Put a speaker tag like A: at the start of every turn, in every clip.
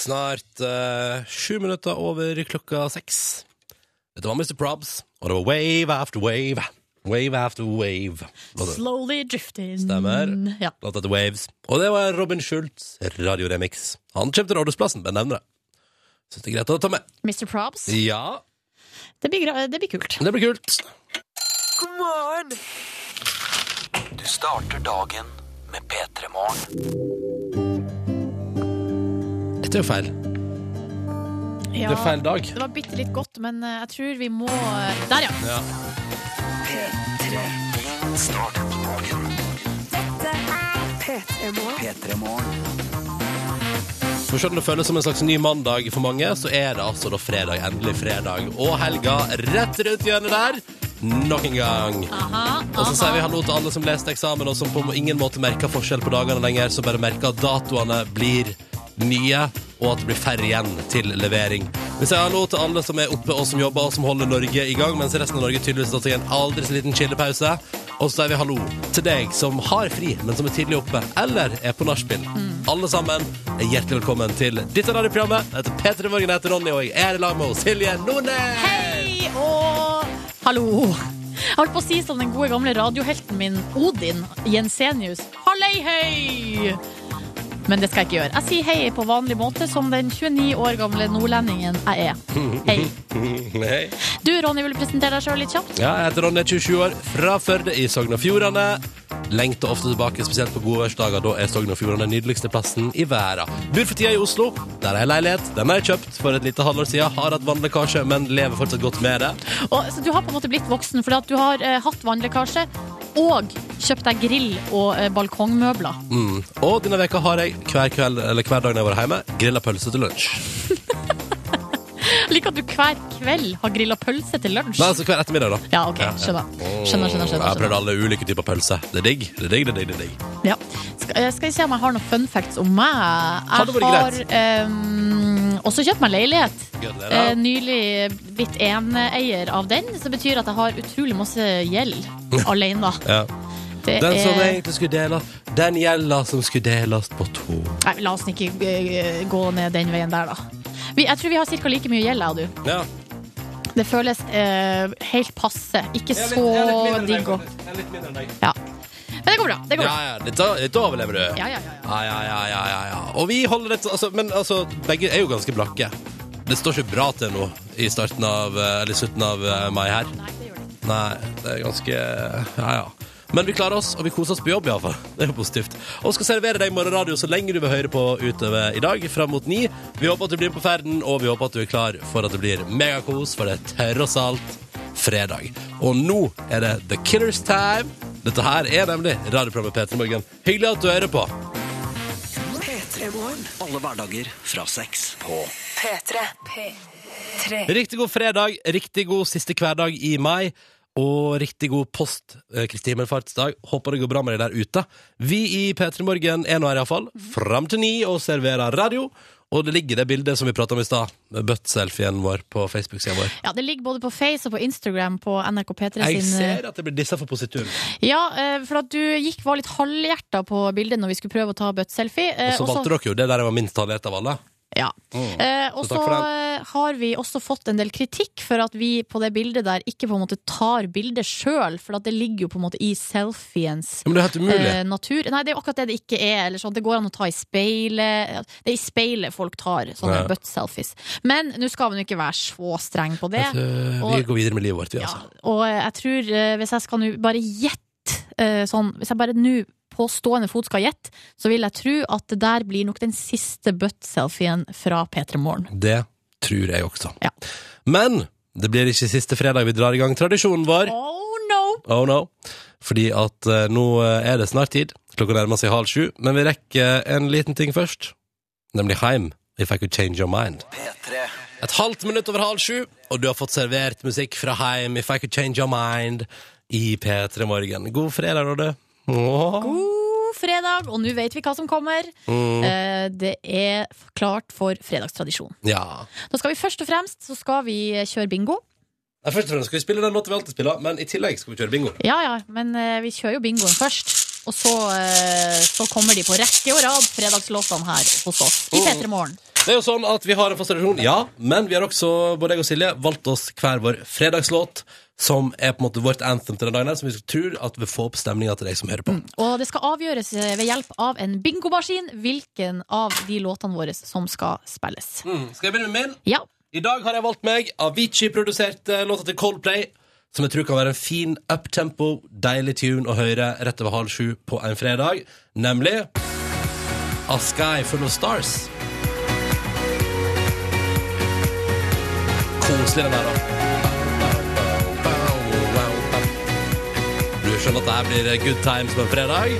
A: Snart eh, sju minutter over klokka seks. Dette var Mr. Probs, og det var wave after wave. Wave after wave. Låta
B: Slowly drifting.
A: Stemmer.
B: Ja.
A: Låt etter Waves. Og det var Robin Schultz, radioremix. Han kommer til Rådhusplassen, men nevner det. Syns det er greit å ta med.
B: Mr. Probs.
A: Ja,
B: Det blir, gra- det blir kult.
A: det blir kult.
C: God morgen! Du starter dagen med P3 Morgen.
A: Dette er jo feil. Det
B: Ja.
A: er feil dag.
B: Det var bitte litt godt, men eh, jeg tror vi må eh, Der, ja.
A: Ja.
C: Start dagen.
D: P3 Morgen.
C: P3 Morgen.
A: For selv om det føles som en slags ny mandag for mange, så er det altså da fredag. Endelig fredag. Og helga rett rundt hjørnet der. Nok en gang.
B: Aha,
A: Og så sier vi hallo til alle som leste eksamen, og som på ingen måte merker forskjell på dagene lenger, så bare merker at datoene blir nye, og at det blir færre igjen til levering. Vi sier hallo til alle som er oppe og som jobber og som holder Norge i gang, mens resten av Norge tydeligvis har tatt en aldri så liten chillepause. Og så sier vi hallo til deg som har fri, men som er tidlig oppe, eller er på nachspiel. Alle sammen er hjertelig velkommen til dette radioprogrammet. Jeg heter Peter Morgen, jeg heter Ronny, og jeg er i lag med Silje Nordnes.
B: Hei og hallo. Jeg holdt på å si som den gode gamle radiohelten min Odin Jensenius. Hallei, hei! Men det skal jeg ikke gjøre. Jeg sier hei på vanlig måte, som den 29 år gamle nordlendingen jeg er. Hei.
A: Hei.
B: Du, Ronny, vil du presentere deg sjøl litt kjapt?
A: Ja, jeg heter Ronny, 27 år, fra Førde i Sogn og Fjordane. Lengter ofte tilbake, spesielt på godværsdager. Da er Sogn og Fjordane den nydeligste plassen i verden. Bor for tida i Oslo. Der er jeg leilighet. Den har jeg kjøpt for et lite halvår siden. Har hatt vannlekkasje, men lever fortsatt godt med det.
B: Og, så du har på en måte blitt voksen fordi at du har eh, hatt vannlekkasje og kjøpt deg grill og eh, balkongmøbler.
A: Mm. Og denne veka har jeg hver kveld, eller hver dag når jeg var hjemme, grilla pølse til lunsj.
B: Jeg liker at du hver kveld har grilla pølse til lunsj.
A: Nei, altså hver ettermiddag, da.
B: Ja, ok, skjønner. Skjønner, skjønner, skjønner,
A: Jeg har prøvd alle ulike typer pølse. Det er digg. Det er digg, det er digg, det er digg.
B: Ja. Skal, jeg skal vi se om jeg har noen fun facts om meg.
A: Hadde vært
B: Jeg har ehm, også kjøpt meg leilighet. Eh, nylig blitt eneeier av den, så betyr at jeg har utrolig masse gjeld alene.
A: Ja.
B: Det
A: Den som
B: er
A: egentlig skulle deles, den gjelda som skulle deles på to.
B: Nei, la oss ikke eh, gå ned den veien der, da. Vi, jeg tror vi har ca. like mye gjeld, jeg og du.
A: Ja.
B: Det føles eh, helt passe. Ikke så digg å Ja. Men det går bra. Det går
A: Ja,
B: bra.
A: ja, dette, dette overlever du.
B: Ja, ja, ja, ja.
A: Ja, ja, ja, ja, ja, ja. Og vi holder dette altså, Men altså, begge er jo ganske blakke. Det står ikke bra til nå i starten av eh, Eller slutten av eh, mai her.
B: Nei, det gjør det.
A: Nei, det er ganske Ja, ja. Men vi klarer oss, og vi koser oss på jobb, iallfall. Det er jo positivt. Og skal servere deg morgenradio så lenge du vil høre på utover i dag, fram mot ni. Vi håper at du blir med på ferden, og vi håper at du er klar for at det blir megakos, for det er tross alt fredag. Og nå er det The Killers Time. Dette her er nemlig radioprogrammet P3 Morgen. Hyggelig at du hører på.
D: P3 Morgen.
C: Alle hverdager fra seks på
D: P3. P3.
A: Riktig god fredag, riktig god siste hverdag i mai. Og riktig god post eh, Kristi himmelfartsdag. Håper det går bra med deg der ute. Vi i P3 Morgen er nå her iallfall, fram til ni, og serverer radio. Og det ligger det bildet som vi prata om i stad, butt-selfien vår på Facebook-sida vår.
B: Ja, det ligger både på Face og på Instagram på NRK P3
A: Jeg ser at det blir dissa for posituren.
B: Ja, eh, for at du gikk var litt halvhjerta på bildet når vi skulle prøve å ta butt-selfie. eh,
A: Og så
B: og så-
A: valgte dere jo det der jeg var minst halvhjerta av alle.
B: Ja. Eh, og
A: Så
B: eh, har vi også fått en del kritikk for at vi på det bildet der ikke på en måte tar bildet sjøl, for at det ligger jo på en måte i selfiens
A: men det er helt umulig.
B: eh, natur. Nei, det er jo akkurat det det ikke er. Eller sånn. Det går an å ta i speilet. Det er i speilet folk tar sånne
A: Ja.
B: butt-selfies. Men nå skal man jo ikke være så streng på det.
A: Du,
B: og-
A: vi går videre med livet vårt, vi,
B: Ja,
A: altså.
B: og jeg tror, eh, hvis jeg skal nå bare gjette eh, sånn Hvis jeg bare nå på stående fot skal gjette, så vil jeg tro at det der blir nok den siste butt-selfien fra P3 Morgen.
A: Det tror jeg også.
B: Ja.
A: Men det blir ikke siste fredag vi drar i gang tradisjonen vår.
B: Oh no!
A: Oh no. Fordi at uh, nå eh, er det snart tid. Klokka nærmer seg halv sju. Men vi rekker en liten ting først. Nemlig Heim. If I could change your mind.
C: P3.
A: Et halvt minutt over halv sju, og du har fått servert musikk fra Heim. If I could change your mind. I P3 Morgen. God fredag, Rodde. Åh.
B: God fredag, og nå vet vi hva som kommer.
A: Mm.
B: Eh, Det er klart for fredagstradisjon.
A: Ja.
B: Da skal vi først og fremst så skal vi kjøre bingo.
A: Nei, først og fremst skal vi spille den låta vi alltid spiller, men i tillegg skal vi kjøre bingo.
B: Ja ja, men eh, vi kjører jo bingoen først. Og så, eh, så kommer de på rekke og rad, fredagslåtene her hos oss i
A: Oh.
B: P3 Morgen.
A: Det er jo sånn at Vi har en fast tradisjon, ja, men vi har også både jeg og Silje, valgt oss hver vår fredagslåt, som er på en måte vårt anthem til den dagen, her, som vi tror at vil få opp stemninga til deg som hører på.
B: Og det skal avgjøres eh, ved hjelp av en bingomaskin hvilken av de låtene våre som skal spilles.
A: Mm. Skal jeg begynne med min?
B: Ja.
A: I dag har jeg valgt meg Avicii-produserte låta til Coldplay, som jeg tror kan være en fin uptempo, deilig tune å høre rett over halv sju på en fredag, nemlig A Sky Full of Stars. Koselig den der, da. Du at det her blir good times på en fredag?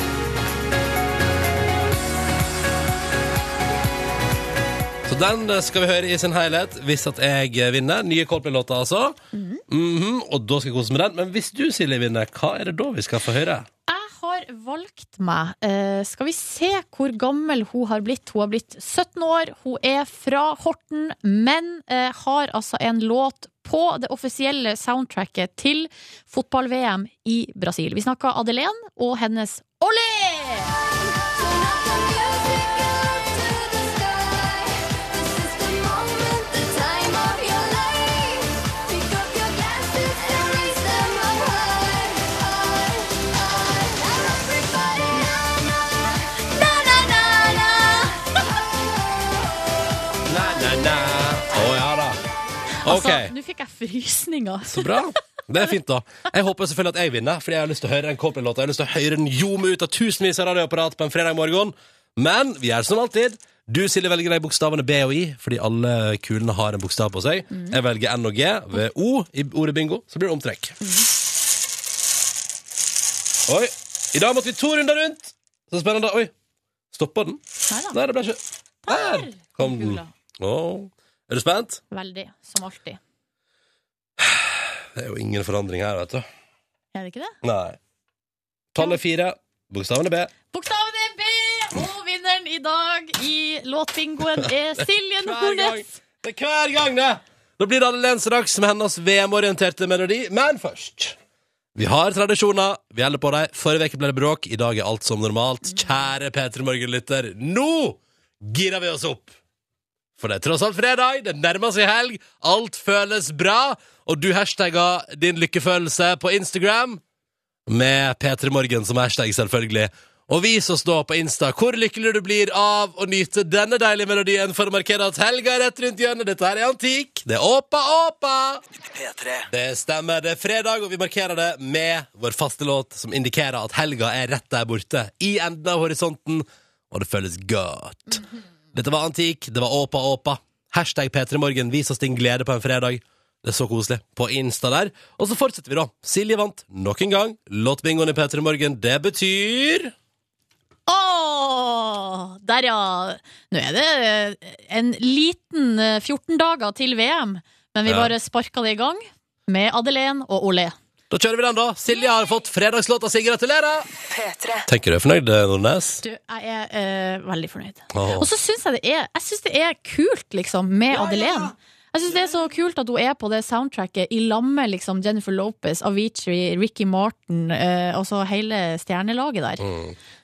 A: Så den skal vi høre i sin helhet hvis at jeg vinner. Nye Coldplay-låter, altså. Mhm, og da skal jeg kose med den. Men hvis du, Silje, vinner, hva er det da vi skal få høre?
B: Jeg har valgt meg uh, Skal vi se hvor gammel hun har blitt. Hun har blitt 17 år, hun er fra Horten, men uh, har altså en låt på det offisielle soundtracket til fotball-VM i Brasil. Vi snakker Adelén og hennes Olé!
A: OK,
B: Altså, nå fikk jeg frysninger.
A: så bra. Det er fint, da. Jeg håper selvfølgelig at jeg vinner, fordi jeg har lyst til å høre den Coldplay-låta. Jeg har lyst til å høre den ljome ut av tusenvis av radioapparat på en fredag morgen. Men vi gjør som alltid. Du, Silje, velger de bokstavene B og I, fordi alle kulene har en bokstav på seg. Jeg velger N og G ved O i ordet bingo, så blir det omtrekk. Oi. I dag måtte vi to runder rundt. Så spennende. Oi. Stoppa den?
B: Neida.
A: Nei, det ble ikke Der kom den.
B: Gula.
A: Åh. Er du spent?
B: Veldig, som alltid.
A: Det er jo ingen forandring her, vet du.
B: Er det ikke det?
A: Nei. Tallet fire. Bokstaven er B.
B: Bokstaven er B, og vinneren i dag i låtbingoen er Silje
A: Hver.
B: Nordnes.
A: Det er hver gang, det! Da blir det Allen straks med hennes VM-orienterte melodi. Men først Vi har tradisjoner. Vi holder på dem. Forrige uke ble det bråk. I dag er alt som normalt. Kjære P3 Morgen-lytter, nå girer vi oss opp! For det er tross alt fredag, det nærmer seg helg, alt føles bra, og du hashtagga din lykkefølelse på Instagram med P3 Morgen som hashtag, selvfølgelig. Og vis oss da på Insta hvor lykkelig du blir av å nyte denne deilige melodien for å markere at helga er rett rundt hjørnet. Dette her er antikk. Det er åpa, åpa!
C: P3.
A: Det stemmer. Det er fredag, og vi markerer det med vår faste låt som indikerer at helga er rett der borte, i enden av horisonten, og det føles godt. Dette var antikk, det var åpa, åpa. Hashtag P3morgen, vis oss din glede på en fredag. Det er så koselig. På Insta der. Og så fortsetter vi, da. Silje vant nok en gang. Låtbingoen i P3 Morgen. Det betyr
B: Åh, der ja. Nå er det eh, en liten eh, 14 dager til VM, men vi bare sparka det i gang med Adelén og Olé.
A: Da kjører vi den, da. Silje har fått fredagslåta si. Gratulerer!
D: P3.
A: Tenker du er fornøyd, Nordnes?
B: Du, jeg er eh, veldig fornøyd.
A: Oh.
B: Og så syns jeg det er Jeg synes det er kult, liksom, med Adelén. Jeg syns det er så kult at hun er på det soundtracket i lag med liksom, Jennifer Lopez, Avicii, Ricky Martin, eh, altså hele stjernelaget der.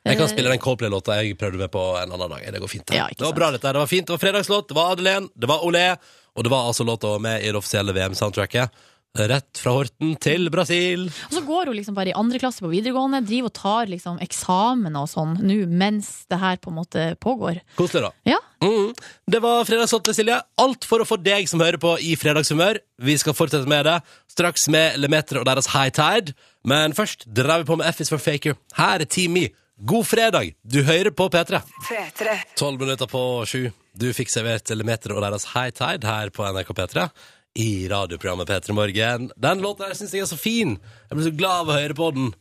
A: Jeg kan spille den Coldplay-låta jeg prøvde med på en annen dag. Det går fint. det.
B: Ja,
A: det var bra, dette. Det var fint. Det var fredagslåt, det var Adelén, det var Olé, og det var altså låta med i det offisielle VM-soundtracket. Rett fra Horten til Brasil.
B: Og så går hun liksom bare i andre klasse på videregående, driver og tar liksom eksamen og sånn nå mens det her på en måte pågår.
A: Koselig, da.
B: Ja,
A: Mm. Det var Fredagsåtte, Silje. Alt for å få deg som hører på i fredagshumør. Vi skal fortsette med det straks med Lemeter og deres High Tide. Men først drar vi på med F is for Faker. Her er Team Me. God fredag! Du hører på P3.
D: P3.
A: Tolv minutter på sju. Du fikk servert Lemeter og deres High Tide her på NRK P3. I radioprogrammet P3 Morgen. Den låta der syns jeg er så fin. Jeg blir så glad av å høre på den.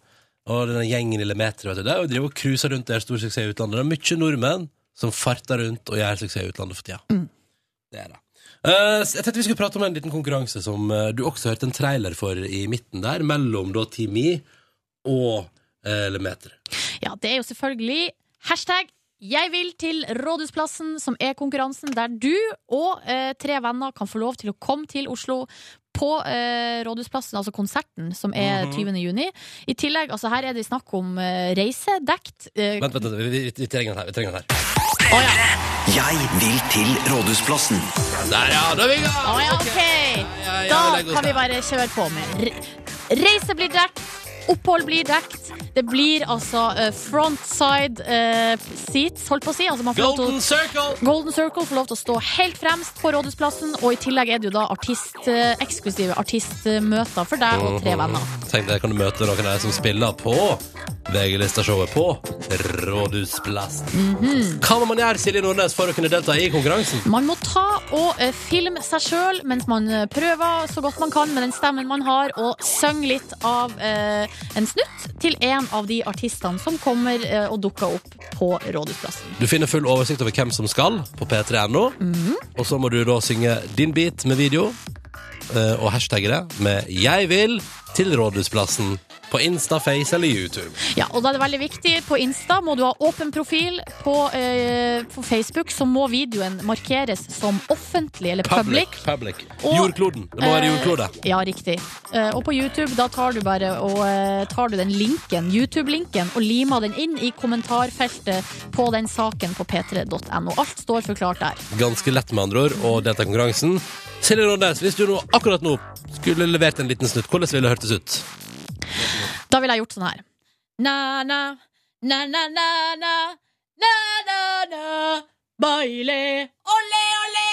A: Og denne gjengen i Lemeter, vet du. Det er jo å drive og cruise rundt der, stor suksess i utlandet. Det er mye nordmenn som farter rundt og gjør suksess i utlandet for tida. Det er det. Uh, jeg tenkte vi skulle prate om en liten konkurranse som uh, du også hørte en trailer for i midten der, mellom da Team I og uh, Lemeter.
B: ja det er jo selvfølgelig hashtag jeg vil til Rådhusplassen, som er konkurransen der du og eh, tre venner kan få lov til å komme til Oslo på eh, Rådhusplassen, altså konserten, som er
A: Mhm.
B: 20. juni. I tillegg, altså her er det snakk om eh, reise dekt. Eh,
A: Vent, vent, vent. Vi, vi, vi trenger den her. Vi trenger den her.
B: Å ja.
C: Jeg vil til Rådhusplassen.
A: Der, ja! Da er vi i gang!
B: Å ja, ok!
A: Ja, ja,
B: Da kan vi bare kjøre på med re- Reise blir dekt, opphold blir dekt. Det blir altså uh, frontside uh, seats, holdt på å si. Altså man får lov til å
A: Golden Circle!
B: Golden Circle får lov til å stå helt fremst på Rådhusplassen, og i tillegg er det jo da artist, uh, eksklusive artistmøter for deg og tre venner.
A: Tenk deg, kan du møte noen av de som spiller på VG-lista-showet på Rådhusplassen.
B: Mhm.
A: Hva må man gjøre, Silje Nordnes, for å kunne delta i konkurransen?
B: Man må ta og eh, filme seg sjøl mens man eh, prøver så godt man kan med den stemmen man har, og synge litt av eh, en snutt til en av de artistene som kommer eh, og dukker opp på Rådhusplassen.
A: Du finner full oversikt over hvem som skal på p3.no,
B: Mhm.
A: og så må du da synge din bit med video, eh, og hashtagge det med 'Jeg vil til Rådhusplassen' på Insta, Face eller YouTube.
B: Ja, og da er det veldig viktig. På Insta må du ha åpen profil. På, eh, på Facebook så må videoen markeres som offentlig eller public.
A: Public.
B: Og-
A: Jordkloden. Det må være
B: Eh,
A: jordklode.
B: Ja, riktig. Eh, og på YouTube da tar du bare og eh, tar du den linken, YouTube-linken og limer den inn i kommentarfeltet på den saken på p3.no. Alt står forklart der.
A: Ganske lett med andre ord å delta er konkurransen. Silje Nordnes, hvis du nå, akkurat nå skulle levert en liten snutt, hvordan ville det hørtes ut?
B: Da ville jeg gjort sånn her. Na-na, na-na-na-na, na-na-na, baile, ole, ole.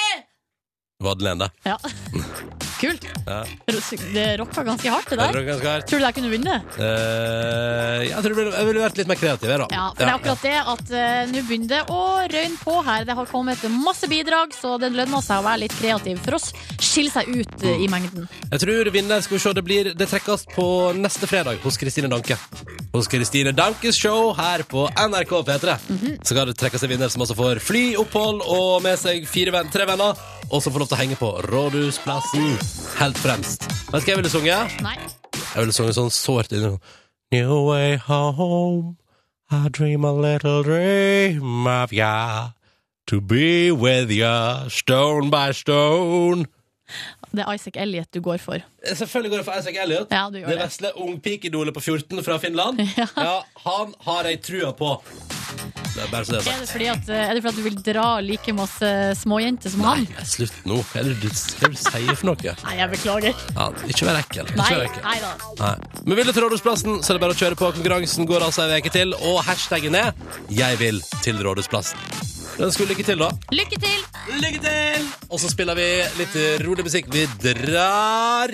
A: Vadelen, det.
B: Ja. Kult.
A: Ja.
B: Det rocka ganske hardt, det der.
A: Det ganske hardt.
B: Tror du jeg kunne vunnet?
A: Uh, jeg tror jeg ville vært litt mer kreativ, jeg, da.
B: Ja, for det er akkurat det at uh, nå begynner det å røyne på her. Det har kommet masse bidrag, så det lønner seg å være litt kreativ for oss. Skille seg ut uh, i mengden.
A: Jeg tror vinner skal vi se, det, blir, det trekkes på neste fredag hos Kristine Danke. Hos Kristine Dankes show her på NRK P3. Så skal det trekkes en vinner som også får fly, opphold og med seg fire venn, tre venner. Og som får lov til å henge på Rådhusplassen helt fremst. Vet du hva jeg ville sunget?
B: Nei.
A: Jeg ville sunget sånn sårt inni New way home, I dream a little dream of ya. To be with ya, stone by stone.
B: Det er Isaac Elliot du går for.
A: Selvfølgelig går det for Isaac Elliot.
B: Ja, du gjør
A: det vesle ungpikeidolet på 14 fra Finland.
B: Ja.
A: han har jeg trua på. Det er bare så det er
B: Er det fordi at, eh, er det fordi at du vil dra like masse småjenter som han?
A: Nei, slutt nå. Hva er det du, hva er det du sier for noe?
B: Nei, jeg beklager.
A: Ja, ikke vær ekkel. Ikke
B: Nei,
A: vær ekkel.
B: nei da.
A: Nei. Men vil du til Rådhusplassen, så er det bare å kjøre på. Konkurransen går altså en uke til, og hashtaggen er 'Jeg vil til Rådhusplassen'. Den vi lykke til, da.
B: Lykke til!
A: Lykke til! Og så spiller vi litt rolig musikk. Vi drar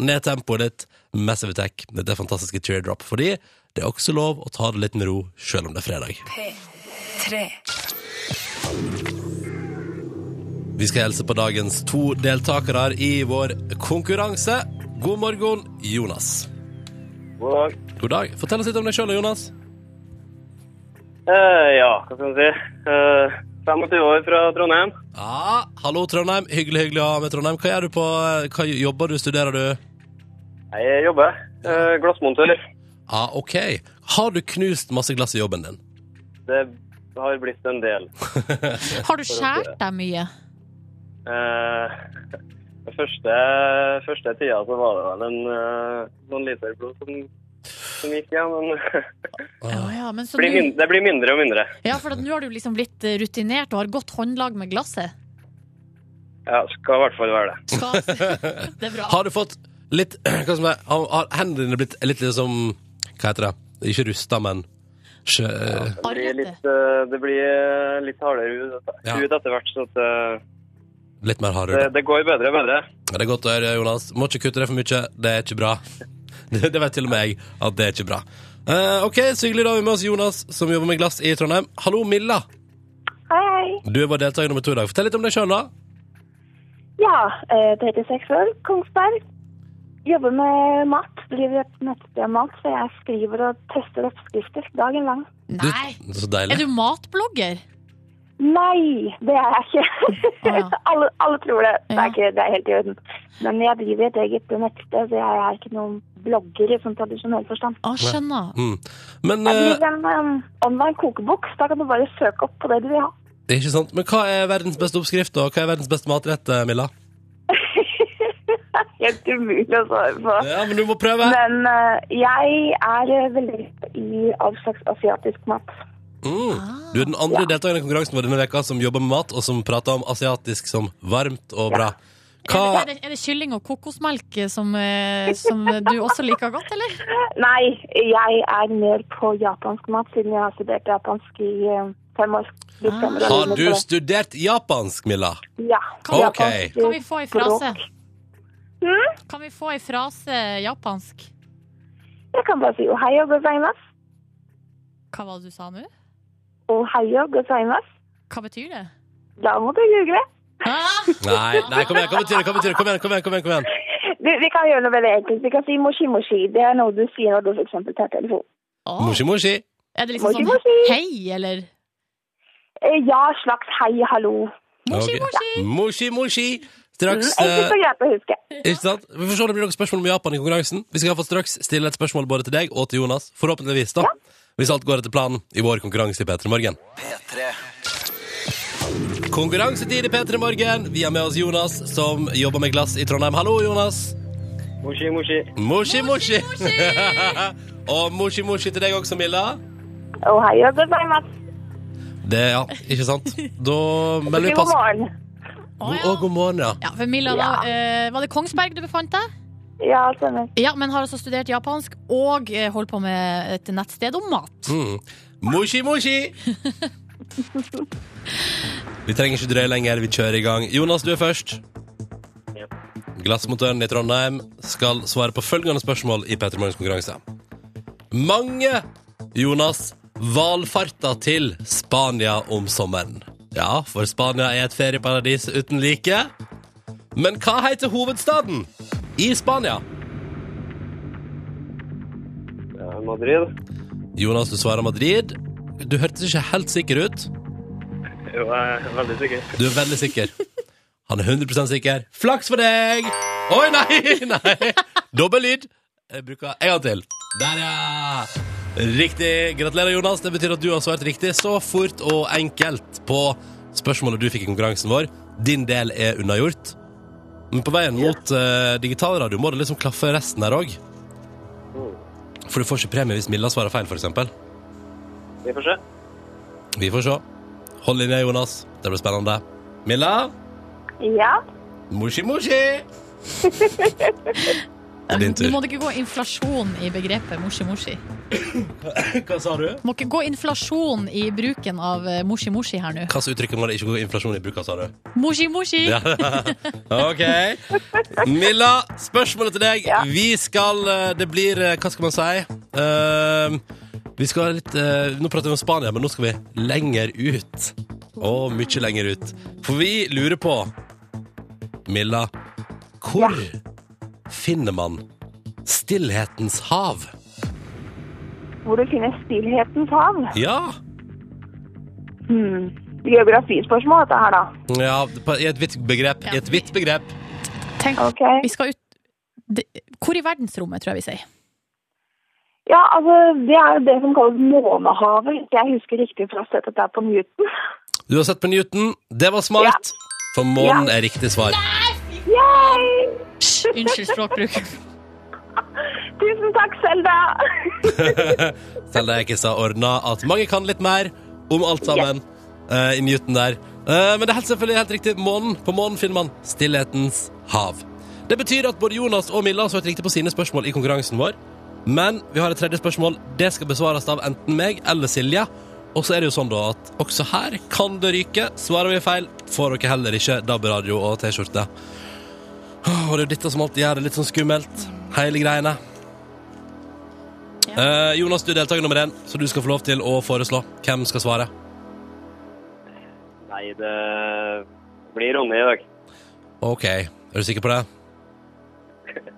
A: ned tempoet litt. Massive Attack. Dette er fantastiske teardrop. Fordi det er også lov å ta det litt med ro, selv om det er fredag.
D: P3.
A: Vi skal hilse på dagens to deltakere i vår konkurranse. God morgen, Jonas.
E: God dag.
A: God dag. Fortell oss litt om deg sjøl, Jonas.
E: Uh, ja, hva skal man si? Uh, 25 år fra Trondheim.
A: Ja, hallo, Trondheim. Hyggelig hyggelig å ha med Trondheim. Hva gjør du på Hva jobber du? Studerer du?
E: Jeg jobber. Uh, glassmontør.
A: Ja, OK. Har du knust masse glass i jobben din?
E: Det har blitt en del.
B: Har du skjært deg mye?
E: Eh, den første, første tida så var det vel en, eh, noen liter blod som, som gikk. Men
B: Ja, ja, men
E: blir det blir mindre og mindre.
B: ja, for nå har du liksom blitt rutinert og har godt håndlag med glasset.
E: Ja, skal i hvert fall være det.
B: Skal, det er bra.
A: Har du fått litt Hva som er Har, har hendene dine blitt litt liksom Hva heter det? Ikke rusta, men sjø,
E: Det blir litt, eh, det blir eh, litt hardere hud
A: Ja.
E: hud etter hvert, så at, eh,
A: Litt mer
E: det,
A: hardere.
E: det går bedre og bedre.
A: Ja, Det er godt å høre, Jonas. Må ikke kutte det for mye. Det er ikke bra. Det, det vet til og med jeg at det er ikke bra. Uh, OK, så hyggelig. Da har vi med oss Jonas, som jobber med glass i Trondheim. Hallo, Milla.
F: Hei, hei.
A: Du er vår deltaker nummer to i dag. Fortell litt om deg sjøl, da.
F: Ja, eh, 36 år, Kongsberg. Jobber med mat. Driver et nettsted mat, så jeg skriver og tester oppskrifter dagen lang.
A: Du,
B: Nei.
A: så
B: Er du matblogger?
F: Nei, det er jeg ikke.
B: Ja.
F: alle, alle tror det. Det er, ikke, det er helt i orden. Men jeg driver et eget nettsted, så jeg er ikke noen blogger i sånn tradisjonell forstand.
B: Ah, skjønner.
A: Mm. Men
F: Jeg
A: eh,
F: driver en um, online kokebok, så da kan du bare søke opp på det du vil ha.
A: Ikke sant? Men hva er verdens beste oppskrift, og hva er verdens beste matrett, eh, Milla?
F: Helt umulig å svare på.
A: Ja, men du må prøve.
F: Men uh, jeg er eh, veldig i all slags asiatisk mat.
A: Mm. Du er den andre
F: Ja.
A: deltakeren i konkurransen vår denne veka som jobber med mat, og som prater om asiatisk som varmt og bra.
B: Er
A: Hva
B: det, er, det, er det kylling og kokosmelk som, eh, som du også liker godt, eller?
F: Nei, jeg er mer på japansk mat, siden jeg har studert japansk i fem år. Ah.
A: Har du studert japansk, Milla?
F: Ja.
A: Ok.
F: japansk
B: Kan vi få ei frase?
F: Språk.
B: Kan vi få ei frase japansk?
F: Jeg kan bare si ohayo gozaimasu.
B: Hva var det du sa nå?
F: Ohayo gozaimasu.
B: Hva betyr det?
F: Da må du google.
B: Ah!
A: Nei, nei, kom igjen, hva betyr det? Hva betyr det? Kom igjen, kom igjen, kom igjen, kom igjen.
F: Vi, vi kan gjøre noe veldig enkelt. Vi kan si moshi-moshi. Det er noe du sier når du for eksempel tar telefon.
B: Oh.
A: Moshi, moshi.
B: Er det liksom
F: Moshi,
B: sånn
F: moshi.
B: hei, eller?
F: Eh, Ja, slags hei, hallo.
B: Moshi,
A: okay.
B: moshi.
A: Moshi, moshi.
F: Mm,
A: Straks
F: Enkelt og
A: eh,
F: greit å huske.
A: Ikke sant? Vi får se om det blir noen spørsmål om Japan i konkurransen. Vi skal iallfall straks stille et spørsmål både til deg og til Jonas. Forhåpentligvis, da. Hvis alt går etter planen i vår konkurranse i P3 Morgen.
C: P3.
A: Konkurransetid i P3 Morgen. Vi har med oss Jonas, som jobber med glass i Trondheim. Hallo, Jonas.
E: Moshi, moshi.
A: Moshi, moshi. og moshi, moshi til deg også, Milla.
F: Ohayo gozaimasu.
A: Det, ja, ikke sant? Da melder vi
F: God morgen.
B: Å, ja.
A: og god morgen, ja.
B: Ja, for Milla, da, eh, var det Kongsberg du befant deg?
F: Ja, stemmer.
B: Ja, men har altså studert japansk og eh, holdt på med et nettsted om mat.
A: Mm. Moshi, moshi. Vi trenger ikke drøye lenger, vi kjører i gang. Jonas, du er først.
E: Ja.
A: Glassmontøren i Trondheim skal svare på følgende spørsmål i Petter Morgens konkurranse. Mange, Jonas, valfarter til Spania om sommeren. Ja, for Spania er et ferieparadis uten like. Men hva heter hovedstaden i Spania?
E: Madrid.
A: Jonas, du svarer Madrid. Du hørtes ikke helt sikker ut.
E: Jo, jeg er veldig sikker.
A: Du er veldig sikker. Han er 100 sikker. Flaks for deg! Oi, nei! nei. Dobbel lyd. Jeg bruker en gang til. Der, ja! Riktig. Gratulerer, Jonas. Det betyr at du har svart riktig så fort og enkelt på spørsmålet du fikk i konkurransen vår. Din del er unnagjort. Men på veien mot uh, digitalradio må det liksom klaffe resten her òg. For du får ikke premie hvis Milla svarer feil, f.eks.
E: Vi får se.
A: Vi får se. Hold linja, Jonas. Det blir spennende. Milla?
F: Ja.
A: Moshi, moshi! Det er din
B: Du må ikke gå inflasjon i begrepet moshi-moshi.
A: Hva sa du?
B: Må ikke gå inflasjon i bruken av eh, moshi-moshi her nå.
A: Hva slags uttrykk må det ikke gå inflasjon i bruken, sa du?
B: Moshi-moshi!
A: Ja. OK. Milla, spørsmålet til deg.
F: Ja.
A: Vi skal eh, Det blir eh, Hva skal man si? Uh, vi skal litt uh, Nå prater vi om Spania, men nå skal vi lenger ut. Å, mye lenger ut. For vi lurer på, Milla, hvor finner man Stillhetens hav?
F: Hvor du finner stillhetens hav.
A: Ja.
F: Hmm. Geografispørsmål, dette her, da.
A: ja I et vidt begrep. I et vidt begrep.
B: Tenk,
F: okay.
B: vi skal ut Hvor i verdensrommet, tror jeg vi sier.
F: Ja, altså, det er jo det som kalles månehavet, hvis jeg husker riktig fra settet der på Newton.
A: Du har sett på Newton. Det var smart. For månen er riktig svar. Nei!
F: Yay!
B: Unnskyld språkbruk.
F: Tusen takk, Selda!
A: Selda er ikke så ordna at mange kan litt mer om alt sammen eh, i Newton der. Eh, men det er helt selvfølgelig helt riktig. Månen. På månen finner man stillhetens hav. Det betyr at både Jonas og Milla har svart riktig på sine spørsmål i konkurransen vår. Men vi har et tredje spørsmål. Det skal besvares av enten meg eller Silje. Og så er det jo sånn da at også her kan det ryke. Svarer vi feil, får dere heller ikke DAB-radio og T-skjorte. Åh, Og det er jo dette som alltid gjør det litt sånn skummelt. Hele greiene. Eh, Jonas, du er deltaker nummer én, så du skal få lov til å foreslå hvem skal svare.
E: Nei, det blir Ronny i dag.
A: OK, er du sikker på det?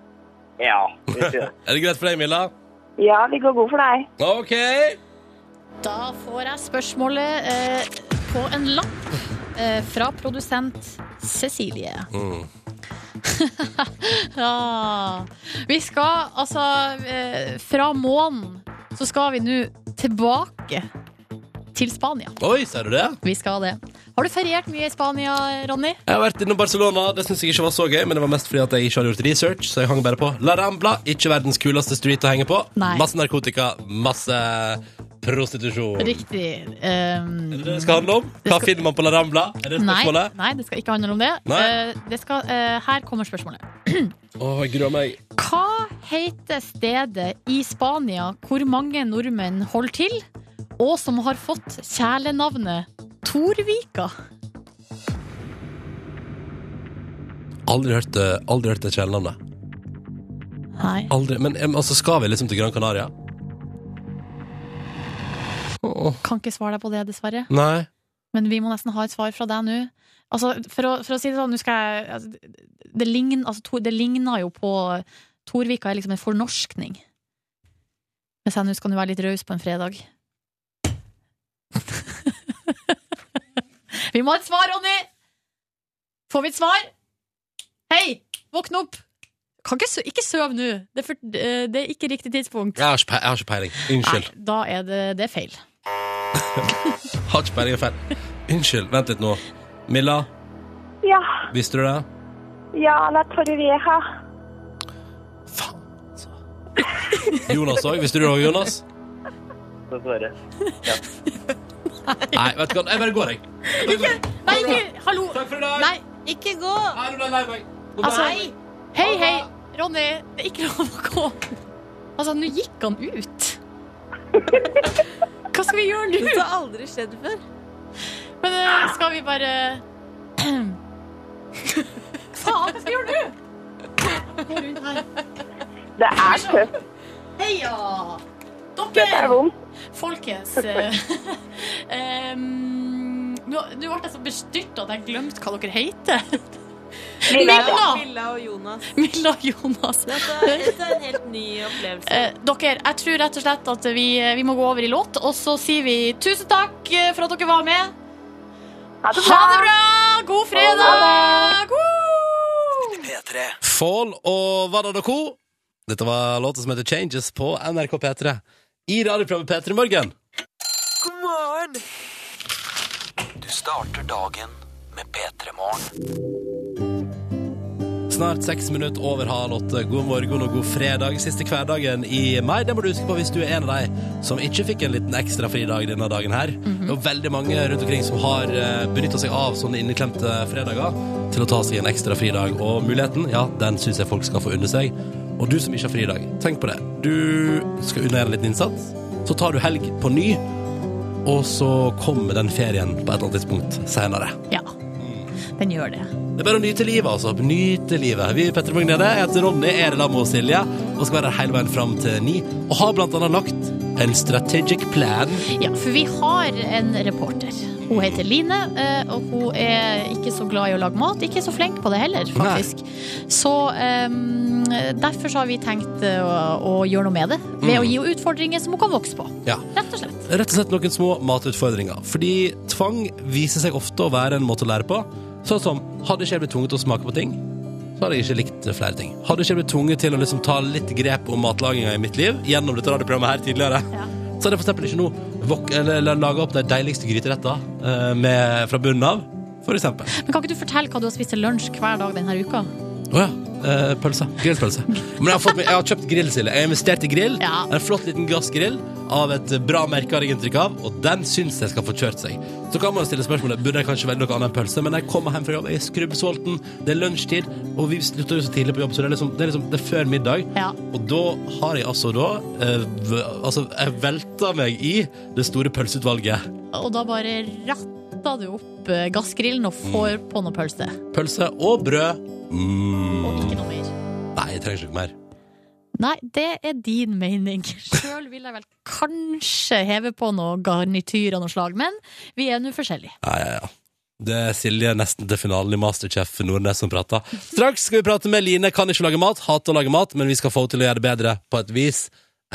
E: Ja, det.
A: Er det greit for deg, Milla?
F: Ja, det går god for deg.
A: OK.
B: Da får jeg spørsmålet eh, på en lapp eh, fra produsent Cecilie.
A: Mm.
B: ja. Vi skal altså eh, Fra månen så skal vi nå tilbake til Spania.
A: Oi, ser du det?
B: Vi skal det. Har du feriert mye i Spania, Ronny?
A: Jeg har vært innom Barcelona. Det syns jeg ikke var så gøy, men det var mest fordi at jeg ikke hadde gjort research, så jeg hang bare på La Rambla. Ikke verdens kuleste street å henge på.
B: Nei.
A: Masse narkotika, masse prostitusjon.
B: Riktig. Um,
A: Er det det det skal handle om? Hva finner man på La Rambla? Er det
B: nei,
A: spørsmålet?
B: nei, det skal ikke handle om det.
A: Nei.
B: Eh, det skal, uh, her kommer spørsmålet.
A: oh, jeg gruer meg.
B: Hva heter stedet i Spania hvor mange nordmenn holder til, og som har fått kjælenavnet Torvika?
A: Aldri hørt det, aldri hørt det kjælenavnet.
B: Nei.
A: Aldri. Men altså, skal vi liksom til Gran Canaria?
B: Kan ikke svare deg på det, dessverre.
A: nei.
B: Men vi må nesten ha et svar fra deg nå. Altså, for, å, for å si det sånn, nå skal jeg altså, det, det, lign, altså, det ligner jo på Torvika er liksom en fornorskning. Hvis jeg nå skal være litt raus på en fredag. vi må ha et svar, Ronny! Får vi et svar? Hei, våkn opp! Kan ikke, ikke søv nå. Det, er eh, det er ikke riktig tidspunkt.
A: Jeg har ikke, jeg har ikke peiling. Unnskyld.
B: Nei, da er det, det er feil.
A: Har ikke peiling er feil. Unnskyld. Vent litt nå. Milla,
F: Ja,
A: visste du det?
F: ja, la her
A: Faen. altså. Jonas òg. Visste du det òg, Jonas?
E: Dessverre.
A: Nei, vet du hva. Jeg bare går, jeg. Ikke.
B: Nei, ikke Hallo!
A: Takk for i dag.
B: Nei, ikke gå!
A: Nei, nå ble jeg lei meg.
B: Altså,
A: jeg
B: hei, hei, Ronny. Det er ikke lov å gå. Altså, nå gikk han ut. Hva skal vi gjøre nå?
G: Det har aldri skjedd før.
B: Men eh, skal vi bare Faen, hva skal vi gjøre nå? Gå rundt her.
F: Det er tøft.
B: Heia!
F: Det er
B: Dere,
F: vondt.
B: folkens um, Nå nå ble jeg så bestyrta at jeg glemte hva dere heter.
F: Milla.
B: Milla!
G: Og Jonas.
B: Milla og Jonas.
G: Dette dette er en helt ny opplevelse.
B: Eh, dere, jeg tror rett og slett at vi, vi må gå over i låt, og så sier vi tusen takk eh, for at dere var med.
F: Ha det
B: Ha det
F: bra.
B: bra! God fredag! Woo!
C: P3.
A: Fall og Vadda og Co. Dette var låta som heter Changes på NRK P3. I radioprogrammet P3 Morgen.
G: God morgen!
C: Du starter dagen med P3 Morgen.
A: Snart seks minutter over halv åtte. God morgen og god fredag. Siste hverdagen i mai. Det må du huske på hvis du er en av de som ikke fikk en liten ekstra fridag denne dagen her. Det er veldig mange rundt omkring som har benytta seg av sånne inneklemte fredager til å ta seg en ekstra fridag. Og muligheten, ja, den syns jeg folk skal få unne seg. Og du som ikke har fridag, tenk på det. Du skal unne en liten innsats. Så tar du helg på ny, og så kommer den ferien på et eller annet tidspunkt senere.
B: Ja, den gjør det.
A: Det er bare å nyte livet, altså. Nyte livet. Vi er Petter Magnede, heter Ronny, er da med Silje, og skal være her hele veien fram til ni. Og har blant annet lagt en strategic plan.
B: Ja, for vi har en reporter. Hun heter Line, eh, og hun er ikke så glad i å lage mat. Ikke så flink på det heller, faktisk. Så um, derfor så har vi tenkt eh, å, å gjøre noe med det. Ved å gi henne utfordringer som hun kan vokse på.
A: Ja.
B: Rett og slett.
A: Rett og slett noen små matutfordringer. Fordi tvang viser seg ofte å være en måte å lære på. Sånn som, hadde ikke jeg blitt tvunget til å smake på ting, så hadde jeg ikke likt flere ting. Hadde ikke jeg blitt tvunget til å liksom ta litt grep om matlaginga i mitt liv, gjennom dette radioprogrammet her tidligere,
B: Ja.
A: så hadde jeg for eksempel ikke nå laga opp de deiligste gryteretter eh, fra bunnen av, for eksempel.
B: Men kan ikke du fortelle hva du har spist til lunsj hver dag denne uka?
A: Å ja. Eh, pølse. Grillpølse. Men jeg har, fått, jeg har kjøpt grillsilje. Jeg har investert i grill.
B: Ja.
A: En flott liten gassgrill av et bra merke, har jeg inntrykk av, og den syns jeg skal få kjørt seg. Så kan man stille spørsmålet burde jeg kanskje velge noe annet enn pølse, men jeg kommer hjem fra jobb, jeg er skrubbsulten, det er lunsjtid, og vi slutter jo så tidlig på jobb, så det er liksom, det er, liksom, det er før middag.
B: Ja.
A: Og da har jeg altså da eh, Altså, jeg velta meg i det store pølseutvalget.
B: Og da bare ratta du opp eh, gassgrillen og får på noe pølse.
A: Pølse og brød. Mm.
B: Og ikke noe mer.
A: Nei, jeg trenger ikke noe mer.
B: Nei, det er din mening. Sjøl vil jeg vel kanskje heve på noe garnityr av noe slag, men vi er nå forskjellige.
A: Ja, ja, ja. Det er Silje nesten til finalen i Masterchef Nordnes som prater. Straks skal vi prate med Line. Kan ikke lage mat, hater å lage mat, men vi skal få henne til å gjøre det bedre på et vis.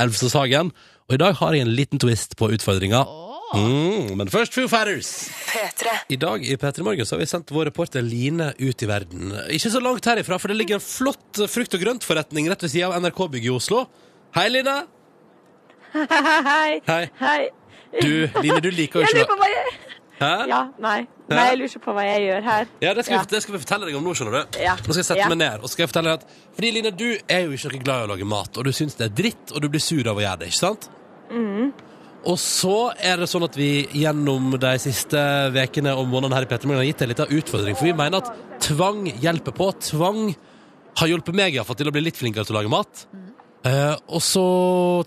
A: Elvsåshagen. Og i dag har jeg en liten twist på utfordringa. Mm, men først Foo Fighters.
D: P3.
A: I dag i P3 Morgen så har vi sendt vår reporter Line ut i verden. Ikke så langt herifra, for det ligger en flott frukt- og grøntforretning rett ved sida av NRK-bygget i Oslo. Hei, Line.
G: Hei.
A: Hei.
G: Hei.
A: Du, Line, du liker jo ikke
H: Jeg lurer på hva jeg
A: Hæ?
H: Ja, nei. Nei, jeg lurer på hva jeg gjør her.
A: Ja, det skal,
H: Ja.
A: vi, det skal vi fortelle deg om nå, skjønner du.
H: Ja.
A: Nå skal jeg sette
H: Ja.
A: meg ned og skal jeg fortelle deg at Fordi Line, du er jo ikke noe glad i å lage mat, og du syns det er dritt, og du blir sur av å gjøre det, ikke sant?
H: Mm.
A: Og så er det sånn at vi gjennom de siste ukene og månedene her i Petter har gitt deg litt av utfordring, for vi mener at tvang hjelper på. Tvang har hjulpet meg i hvert fall til å bli litt flinkere til å lage mat. Uh, og så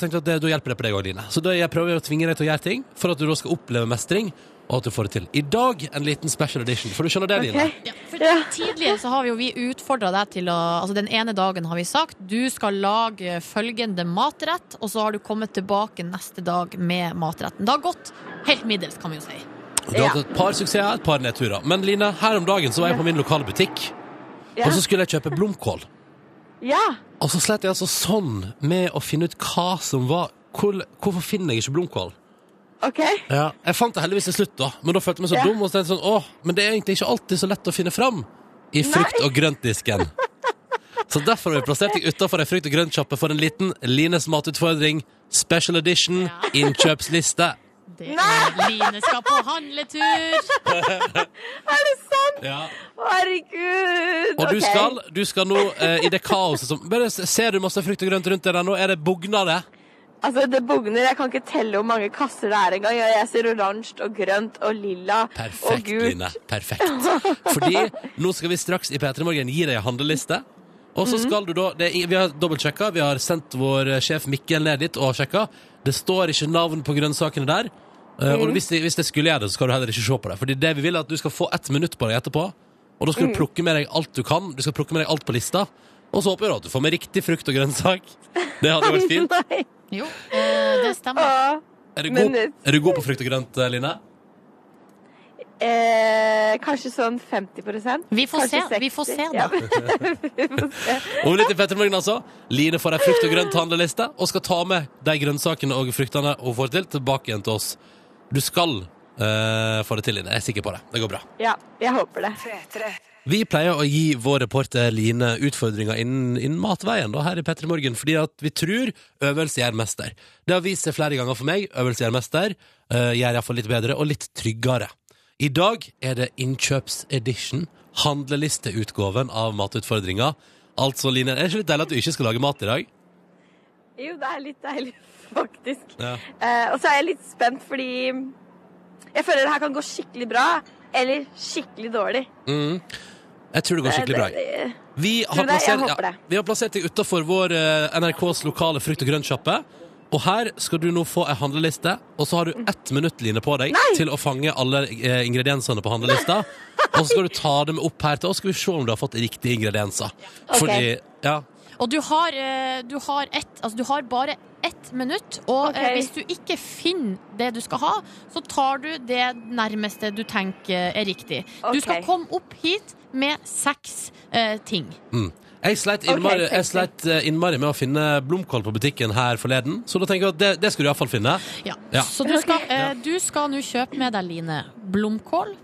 A: tenkte jeg at det, da hjelper det på deg òg, Line. Så da jeg prøver å tvinge deg til å gjøre ting for at du da skal oppleve mestring, og at du får det til. I dag en liten special edition, for du skjønner det, Line?
H: Ok.
B: Ja, for
H: Ja.
B: Tidligere så har vi jo vi utfordra deg til å Altså Den ene dagen har vi sagt du skal lage følgende matrett, og så har du kommet tilbake neste dag med matretten. Det har gått helt middels, kan vi jo si.
A: Du har hatt et par suksesser, et par nedturer. Men Line, her om dagen så var jeg på min lokale butikk, og så skulle jeg kjøpe blomkål.
H: ja.
A: Og så slet jeg altså sånn med å finne ut hva som var hvor, Hvorfor finner jeg ikke blomkål?
H: OK.
A: Ja. Jeg fant det heldigvis til slutt, da, men da følte jeg meg så
H: Ja.
A: dum. Og så tenkte jeg sånn, åh, men det er egentlig ikke alltid så lett å finne fram i frukt- og grøntdisken. Så derfor har vi plassert deg utafor ei frukt- og grøntsjappe for en liten Lines matutfordring. Special edition,
B: Ja.
A: innkjøpsliste.
B: Det er Line skal på handletur!
H: Er det sant?
A: Ja.
H: Herregud.
A: Og du
H: Ok.
A: skal, du skal nå eh, i det kaoset som Bare se- Ser du masse frukt og grønt rundt deg der nå? Er det bugna det?
H: Altså, det bugner. Jeg kan ikke telle hvor mange kasser det er engang. Jeg ser oransje og grønt og lilla og
A: Perfekt,
H: gult.
A: Line. Perfekt. Fordi nå skal vi straks i P3 Morgen gi deg en handleliste. Og så skal du da det, Vi har dobbeltsjekka. Vi har sendt vår eh, sjef Mikkel ned dit og sjekka. Det står ikke navn på grønnsakene der. Eh, Og hvis det, hvis det skulle gjøre det, så skal du heller ikke se på det. Fordi det vi vil er at du skal få ett minutt på deg etterpå. Og da skal du plukke med deg alt du kan. Du skal plukke med deg alt på lista. Og så håper jeg at du får med riktig frukt og grønnsak. Det hadde vært fint.
B: Jo, eh, det stemmer.
A: Er du god, er du god på frukt og grønt, eh, Line?
H: Eh, kanskje sånn 50%
B: Vi får
H: Kanskje
B: se, vi får se, da.
H: vi får se.
A: Om litt i Pettermorgen, altså. Line får ei frukt- og grønt-handleliste og skal ta med de grønnsakene og fruktene hun får til, tilbake igjen til oss. Du skal eh, få det til, Line. Jeg er sikker på det. Det går bra.
H: Ja, jeg håper det.
D: P3.
A: Vi pleier å gi vår reporter Line utfordringer innen, innen matveien da, her i Petter Morgen, fordi at vi tror øvelse gjør mester. Det har vist seg flere ganger for meg. Øvelse gjør mester. Uh, gjør iallfall litt bedre og litt tryggere. I dag er det innkjøpsedition, handlelisteutgaven av matutfordringa. Altså, Line, er det ikke litt deilig at du ikke skal lage mat i dag?
H: Jo, det er litt deilig, faktisk.
A: Ja.
H: Uh, og så er jeg litt spent fordi jeg føler det her kan gå skikkelig bra eller skikkelig dårlig.
A: Mm. Jeg tror det går skikkelig bra.
H: Det-
A: Vi har, plassert, ja, vi har plassert deg utafor vår eh, NRKs lokale frukt- og grøntsjappe. Og her skal du nå få ei handleliste, og så har du ett minutt Line, på deg til å fange alle eh, ingrediensene på handlelista. og så skal du ta dem opp her til oss, skal vi se om du har fått riktige ingredienser.
H: Ok.
A: Fordi, ja,
B: Og du har, eh, du har, ett, altså du har bare ett minutt, og eh, hvis du ikke finner det du skal ha, så tar du det nærmeste du tenker er riktig. Du skal komme opp hit med seks eh, ting.
A: mm. Jeg sleit innmari,
H: okay,
A: jeg sleit eh, innmari med å finne blomkål på butikken her forleden, så da tenker jeg at det, det skal du iallfall finne.
B: Ja.
A: Ja.
B: Så du skal, eh, du skal nå kjøpe med deg, Line, blomkål,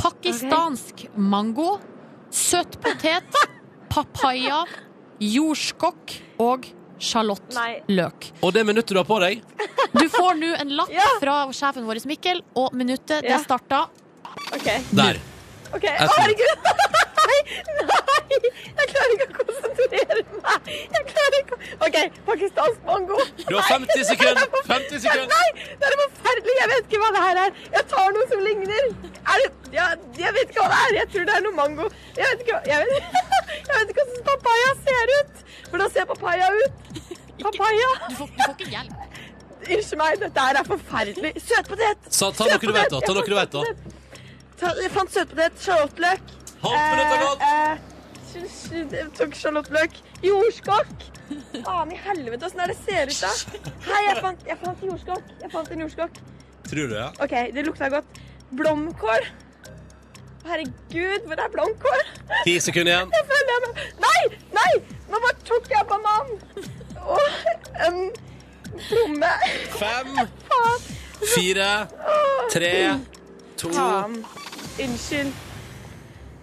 B: pakistansk mango, søt potet, papaya, jordskokk og sjalottløk.
A: Og det minuttet du har på deg
B: Du får nå en lapp
H: Ja.
B: fra sjefen vår, Mikkel, og minuttet
H: Ja.
B: det starta
H: okay.
A: Der.
H: ok. Å, herregud! Nei! Nei! Jeg klarer ikke å konsentrere meg. Jeg klarer ikke å OK, pakistansk mango.
A: Du har 50 sekunder. 50 sekunder.
H: Nei, det er forferdelig. Jeg vet ikke hva det her er. Jeg tar noe som ligner. Er det ja, Jeg vet ikke hva det er. Jeg tror det er noe mango. Jeg vet ikke, hva- jeg vet, jeg vet ikke hvordan papaya ser ut. Hvordan ser papaya ut? Papaya?
B: Du får, du får ikke hjelp.
H: Unnskyld meg, dette er forferdelig. Søtpotet.
A: Så ta noe du vet, da. Ta noe du vet, da.
H: Ta, jeg fant søtpotet, sjalottløk.
A: Halvt minutt gått.
H: Eh, eh, tok sjalottløk. Jordskokk. Faen i helvete, åssen er det ser ut da? Hei, jeg fant, jeg fant jordskokk. Jeg fant en jordskokk.
A: Tror du, ja?
H: OK, det lukta godt. Blomkål. Herregud, hvor er blomkål?
A: Ti sekunder igjen.
H: Jeg føler jeg meg Nei! Nei! Nå bare tok jeg banan. Og en plomme.
A: Fem, fire, tre, to
H: Faen. Unnskyld.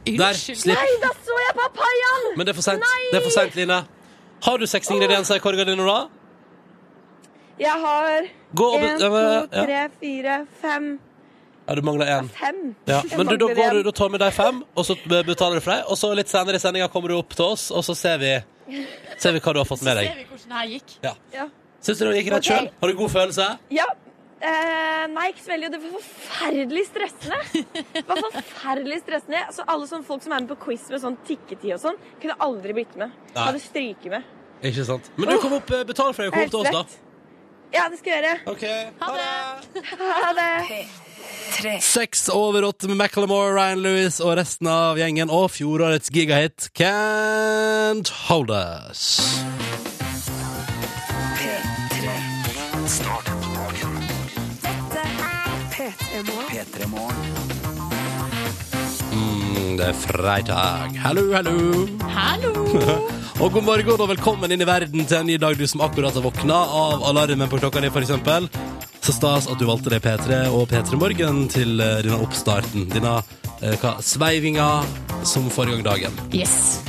A: Der, slipp.
H: Nei, da så jeg papayaen!
A: Men det er for seint.
H: Nei!
A: Det er for seint, Line. Har du seks ingredienser i korga di nå, da?
H: Jeg har
A: men-
H: to, tre, fire, fem.
A: Ja, du mangler én.
H: Fem.
A: Ja, men du, da, går du, da tar vi de fem, og så betaler du for deg. Og så litt senere i sendinga kommer du opp til oss, og så ser vi, ser vi hva du har fått med deg.
B: Så Ser vi hvordan det her gikk?
A: Ja.
H: Ja.
A: Syns du det gikk rett
H: okay.
A: sjøl? Har du god følelse?
H: Ja. Eh, nei, ikke så veldig. og Det var forferdelig stressende. Det var forferdelig stressende. Så alle sånne folk som er med på quiz med sånn tikketid og sånn, kunne aldri blitt med.
A: Nei.
H: Hadde stryket med.
A: Ikke sant? Men du kom opp, eh, betal for deg og kom opp til oss, da.
H: Ja, det skal jeg gjøre.
A: OK.
B: Ha det!
H: Ha det.
D: Tre.
A: Seks over åtte med Macclemore, Ryan Lewis og resten av gjengen, og fjorårets gigahit Can't Hold Us.
D: P3.
C: Start dagen.
D: Dette er P3 Morgen.
C: P3 Morgen.
A: Mm, det er fredag. Hallo, hallo.
B: Hallo!
A: Og god morgen og velkommen inn i verden til en ny dag, du som akkurat har våkna av alarmen på klokka di, eksempel. Så stas at du valgte deg P3 og P3 Morgen til eh, denne oppstarten. Denne eh, hva, sveivinga som forrige gang dagen.
B: Yes.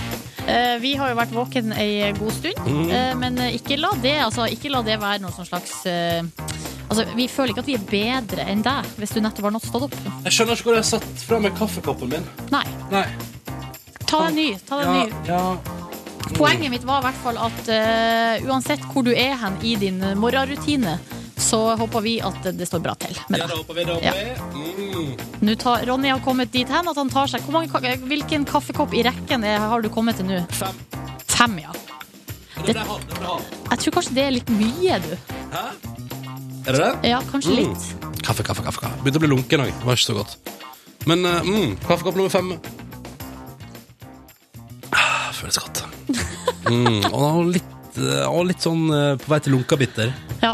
B: Eh, vi har jo vært våken ei god stund,
A: Mm.
B: eh, men ikke la det, altså, ikke la det være noe sånn slags eh, Altså, Vi føler ikke at vi er bedre enn deg hvis du nettopp har nått stått opp.
A: Jeg skjønner ikke hvor jeg har satt fra meg kaffekoppen min.
B: Nei.
A: Nei.
B: Ta deg en ny. ta deg en ny.
A: ja.
B: Poenget mitt var i hvert fall at eh, uansett hvor du er hen i din morgenrutine, så håper vi at det står bra til med
A: Ja, det håper vi, da
B: Ja.
A: vi. Mm.
B: Nå tar, Ronny har kommet dit hen at han tar seg hvor mange, ka- Hvilken kaffekopp i rekken er, har du kommet til nå?
A: Fem.
B: Fem, ja.
A: Det det jeg. Det er det jeg
B: tror kanskje det er litt mye, du.
A: Hæ? Er det det?
B: Ja, kanskje
A: Mm.
B: litt.
A: Kaffe, kaffe, kaffe. kaffe. Begynte å bli lunken òg. Var ikke så godt. Men eh, mm, kaffekopp nummer fem. Ah, føles godt. Mm, og litt, eh, og litt sånn eh, på vei til lunkabitter.
B: Ja.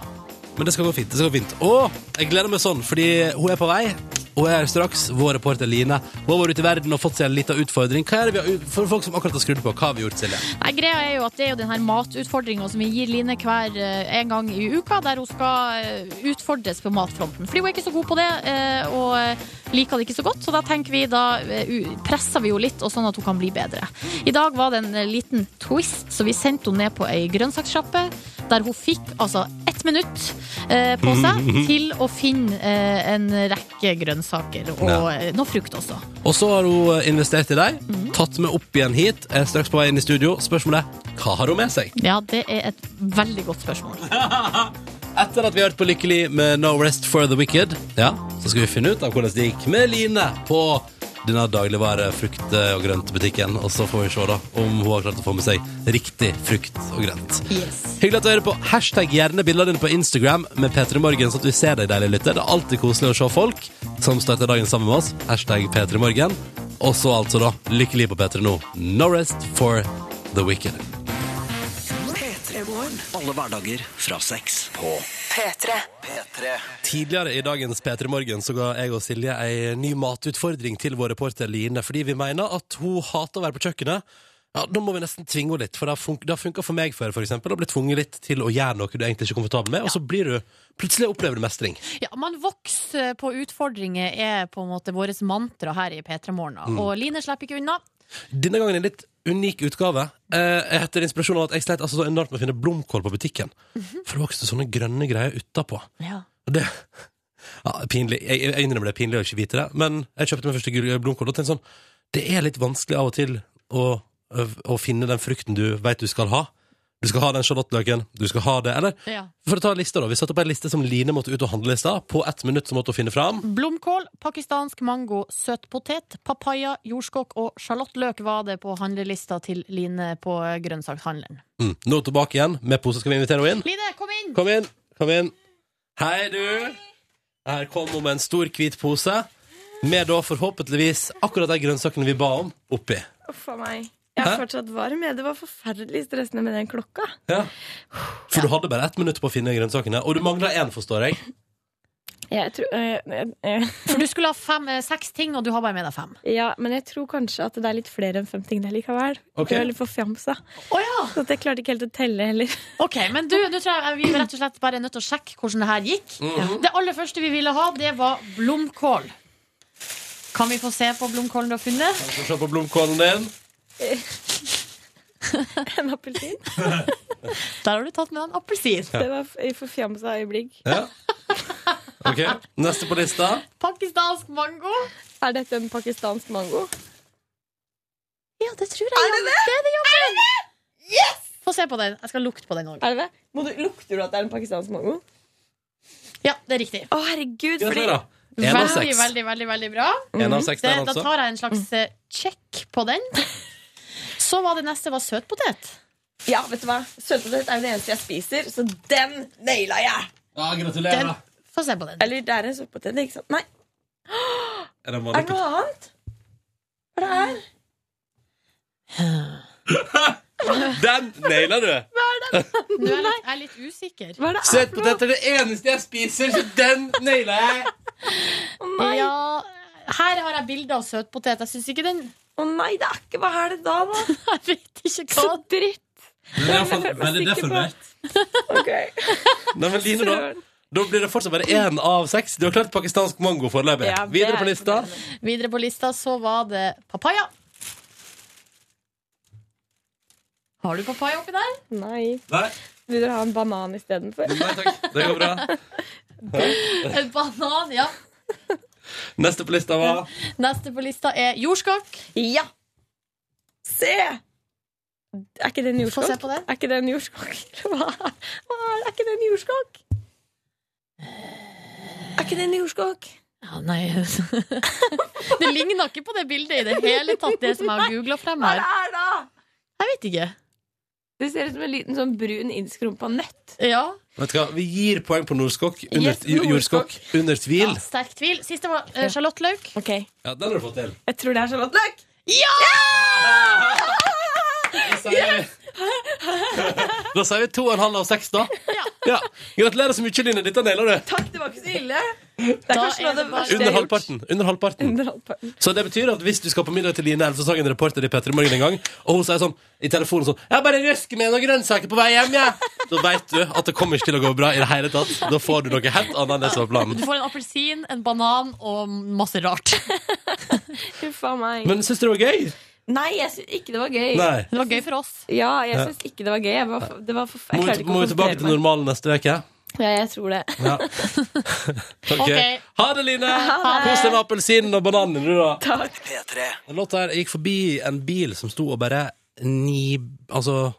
A: Men det skal gå fint. det skal gå fint. Og jeg gleder meg sånn, fordi hun er på vei. Og er her straks, vår reporter Line. Hun har vært ute i verden og fått seg en liten utfordring. Hva er det vi har, for folk som akkurat har skrudd på, hva har vi gjort, Silje?
B: Nei, greia er jo at det er jo den her matutfordringa som vi gir Line hver eh, en gang i uka, der hun skal eh, utfordres på matfronten. Fordi hun er ikke så god på det, eh, og liker det ikke så godt, så da tenker vi da eh, presser vi jo litt, og sånn at hun kan bli bedre. I dag var det en eh, liten twist, så vi sendte henne ned på ei grønnsakssjappe, der hun fikk altså ett minutt eh, på seg til å finne eh, en rekke grønnsaker, og
A: Ja.
B: eh, noe frukt også.
A: Og så har hun investert i deg, tatt med opp igjen hit, er straks på vei inn i studio. Spørsmålet er hva har hun med seg?
B: Ja, det er et veldig godt spørsmål.
A: Etter at vi har hørt på Lykkelig med No Rest for the Wicked, ja, så skal vi finne ut av hvordan det gikk med Line på denne dagligvare frukt- og grøntbutikken. Og så får vi se da om hun har klart å få med seg riktig frukt og grønt.
B: Yes.
A: Hyggelig at du hører på. Hashtag gjerne bildene dine på Instagram med P3 Morgen, så at vi ser deg, deilige lytter. Det er alltid koselig å se folk som starter dagen sammen med oss. Hashtag P3 Morgen. Og så altså da, lykkelig på P3 nå. No rest for the wicked.
D: P3 Morgen.
C: Alle hverdager fra seks på
D: P3.
C: P3.
A: Tidligere i dagens P3 Morgen så ga jeg og Silje ei ny matutfordring til vår reporter Line, fordi vi mener at hun hater å være på kjøkkenet. Ja, Da må vi nesten tvinge henne litt, for det har funka for meg før, for eksempel, å bli tvunget litt til å gjøre noe du egentlig ikke er komfortabel med, og så blir du plutselig opplever du mestring.
B: Ja, Man vokser på utfordringer, er på en måte vårt mantra her i P3 Morgen. Og Line slipper ikke unna.
A: Denne gangen er litt unik utgave. Eh, jeg heter inspirasjon av at jeg sleit altså så enormt med å finne blomkål på butikken. For det vokste sånne grønne greier utapå.
B: Ja.
A: Og det ja, pinlig. Jeg, jeg innrømmer det er pinlig å ikke vite det, men jeg kjøpte min første blomkål og tenkte sånn Det er litt vanskelig av og til å, å finne den frukten du vet du skal ha. Du skal ha den sjalottløken, du skal ha det Eller
B: Ja.
A: for å ta lista, da. Vi satte opp ei liste som Line måtte ut og handle i stad. På ett minutt så måtte hun finne fram.
B: Blomkål, pakistansk mango, søtpotet, papaya, jordskokk og sjalottløk var det på handlelista til Line på grønnsakshandelen.
A: Mm. Nå tilbake igjen med pose. Skal vi invitere henne inn?
B: Line, kom inn!
A: Kom inn. Kom inn. Hei, du. Her kom hun med en stor, hvit pose. Med da forhåpentligvis akkurat de grønnsakene vi ba om, oppi.
H: Uff a meg. Jeg er fortsatt varm. jeg. Det var forferdelig stressende med den klokka.
A: Ja. For du hadde bare ett minutt på å finne grønnsakene, og du mangla én, forstår jeg.
H: Jeg tror, øh, eh,
B: For du skulle ha fem, seks ting, og du har bare med deg fem.
H: ja, men jeg tror kanskje at det er litt flere enn fem ting der likevel.
A: Okay.
H: Jeg er litt forfjamsa.
B: Oh, ja!
H: Så jeg klarte ikke helt å telle heller.
B: Ok, men du, nå tror jeg vi er rett og slett bare nødt til å sjekke hvordan det her gikk. Det aller første vi ville ha, det var blomkål. Kan vi få se på blomkålen du har funnet?
A: Kan vi få se på blomkålen din.
H: En appelsin.
B: Der har du tatt med deg en appelsin.
H: Det var i forfjamsa øyeblikk.
A: Ja. Ok, Neste på lista.
B: Pakistansk mango.
H: Er dette en pakistansk mango?
B: Ja, det tror jeg. Er det det? Det er det, det?
H: Yes!
B: Få se på den. Jeg skal lukte på den òg.
H: Er det det? Lukter du at det er en pakistansk mango?
B: Ja, det er riktig.
H: Å, herregud. Fordi
A: av
B: Veldig, veldig, veldig, veldig bra.
A: En av seks
B: Det, da tar jeg en slags eh, check på den. Så var det neste var søtpotet.
H: Ja, vet du hva? Søtpotet er jo det eneste jeg spiser, så den naila jeg!
A: Ja,
B: Den,
A: gratulerer.
B: få se på den.
H: Eller det er en søtpotet, ikke sant? Nei,
A: Er det
H: er det noe annet? Hva er det her?
A: Den naila du!
B: Nå er jeg litt, er litt usikker.
H: Hva er det?
A: Søtpotet er det eneste jeg spiser, så den naila jeg!
H: Å nei.
B: Ja, her har jeg bilde av søtpotet. Jeg syns ikke den
H: Å nei, det er ikke Hva er det da, da?
B: Jeg vet ikke hva.
H: Så
B: dritt
H: dritt.
A: Det er iallfall
H: er
A: veldig deformert.
H: Ok.
A: Nei, men Line, da, da blir det fortsatt bare én av seks. Du har klart pakistansk mango foreløpig.
H: Ja, det
A: Videre
H: er
A: på lista.
H: imponerende.
B: Videre på lista så var det papaya. Har du papaya oppi der?
H: Nei.
A: Nei,
H: Vil dere ha en banan istedenfor?
A: nei takk. Det går bra.
B: En banan, ja.
A: Neste på lista var
B: Neste på lista er jordskokk.
H: Ja! Se! Er ikke det en
B: Få se
H: jordskokk?
B: på den.
H: Er ikke det en jordskokk? Hva? Hva er, ikke det en jordskokk? Er ikke det en jordskokk?
B: Ja, nei Det ligner ikke på det bildet i det hele tatt, det som jeg har googla frem
H: Hva
B: her.
H: er det da?
B: Jeg vet ikke.
H: Det ser ut som en liten sånn brun innskrumpa nøtt.
B: Ja,
A: Vet du hva, Vi gir poeng på Nordskokk. Under,
H: Yes,
A: jo- jordskokk. Under tvil.
B: ja sterk tvil. Siste var uh, sjalottløk.
H: Ok,
A: Ja, Den har du fått til.
H: Jeg tror det er sjalottløk.
A: Da sier vi Da sier vi to og en halv av seks, da. Ja. Gratulerer så mye, Line. Dette nailer du.
H: Takk, det var ikke så ille. Det er
B: Da
H: kanskje noe av det verste jeg
A: Under
H: har gjort.
A: halvparten. Under halvparten.
H: Under halvparten.
A: Så det betyr at hvis du skal på middag til Line Elvsåshagen, reporter i P3 Morgen en gang, og hun sier sånn i telefonen sånn 'Jeg bare røsker med noen grønnsaker på vei hjem, jeg', da vet du at det kommer ikke til å gå bra i det hele tatt. Da får du noe helt annet enn det som var planen.
B: Du får en appelsin, en banan og masse rart.
H: Huff a meg.
A: Men syns du det var gøy?
H: Nei, jeg syns ikke det var gøy.
A: Nei.
B: Det var gøy for oss.
H: Ja, jeg syns ikke det var gøy. Jeg var, det var for, jeg
A: Må vi,
H: ikke
A: må vi tilbake til normalen neste uke?
H: Ja, jeg tror det.
A: Ja. okay.
B: Ok.
A: Ha det, Line! Kos deg med appelsinen og bananen, du, da.
H: Takk.
C: P3.
A: Den låta her, jeg gikk forbi en bil som sto og bare ni... Altså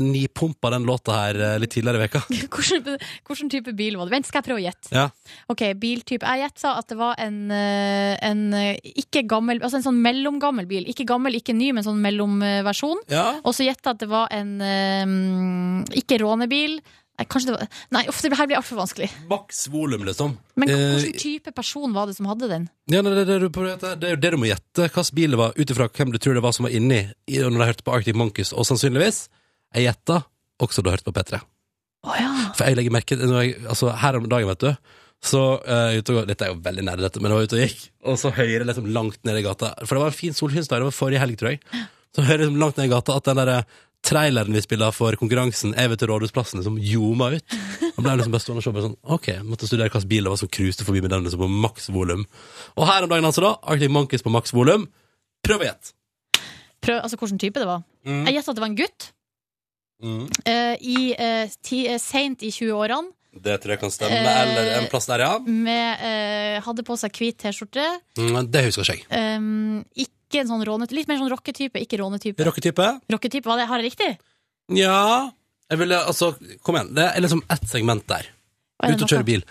A: nipumpa den låta her eh, litt tidligere i veka.
B: Hvordan, hvordan type bil var det? Vent, skal jeg prøve å gjette?
A: Ja.
B: Ok, biltype. Jeg gjetta at det var en, eh, en eh, ikke gammel Altså en sånn mellomgammel bil. Ikke gammel, ikke ny, men sånn mellomversjon.
A: ja.
B: Og så gjetta at det var en um, ikke rånebil. Kanskje det var Nei, uff, det her blir altfor vanskelig.
A: Maks volum, liksom.
B: Men hvilken type person var det som hadde den?
A: Ja, nei, det, det, det, det, det er jo det du må gjette. Hvilken bil det var, ut ifra hvem du tror det var som var inni når de hørte på Arctic Monkeys. Og sannsynligvis, jeg gjetta også du har hørt på P3.
B: Oh, ja.
A: For jeg legger merke til altså Her om dagen, vet du, så uh, ute og, Dette er jo veldig nær dette, men jeg var ute og gikk, og så hører jeg liksom langt ned i gata For det var en fin solskinnsdag, det var forrige helg, tror jeg. Så hører jeg liksom langt ned i gata at den der traileren vi spiller for konkurransen Evig til Rådhusplassen, liksom ljoma ut. Og ble liksom bare stående og se på sånn Ok, måtte studere hvilken bil det var som cruiset forbi med den liksom på maks volum. Og her om dagen, altså, da, Arctic Monkeys på maks volum. Prøv å gjette.
B: Prøv, altså hvilken type det var.
A: Mm.
B: Jeg gjetta at det var en gutt.
A: Mm.
B: eh, i, uh, eh, Seint i 20-årene.
A: Det tror jeg kan stemme.
B: Eh,
A: Eller en plass der, ja.
B: Med, eh, hadde på seg hvit T-skjorte.
A: Mm, det husker jeg.
B: Um, ikke en sånn råne... Litt mer sånn rocketype, ikke rånetype.
A: Rocketype?
B: Rocketype, var det, Har jeg riktig?
A: Ja jeg ville, altså, Kom igjen, det er liksom ett segment der.
B: Er
A: Ut og kjøre bil.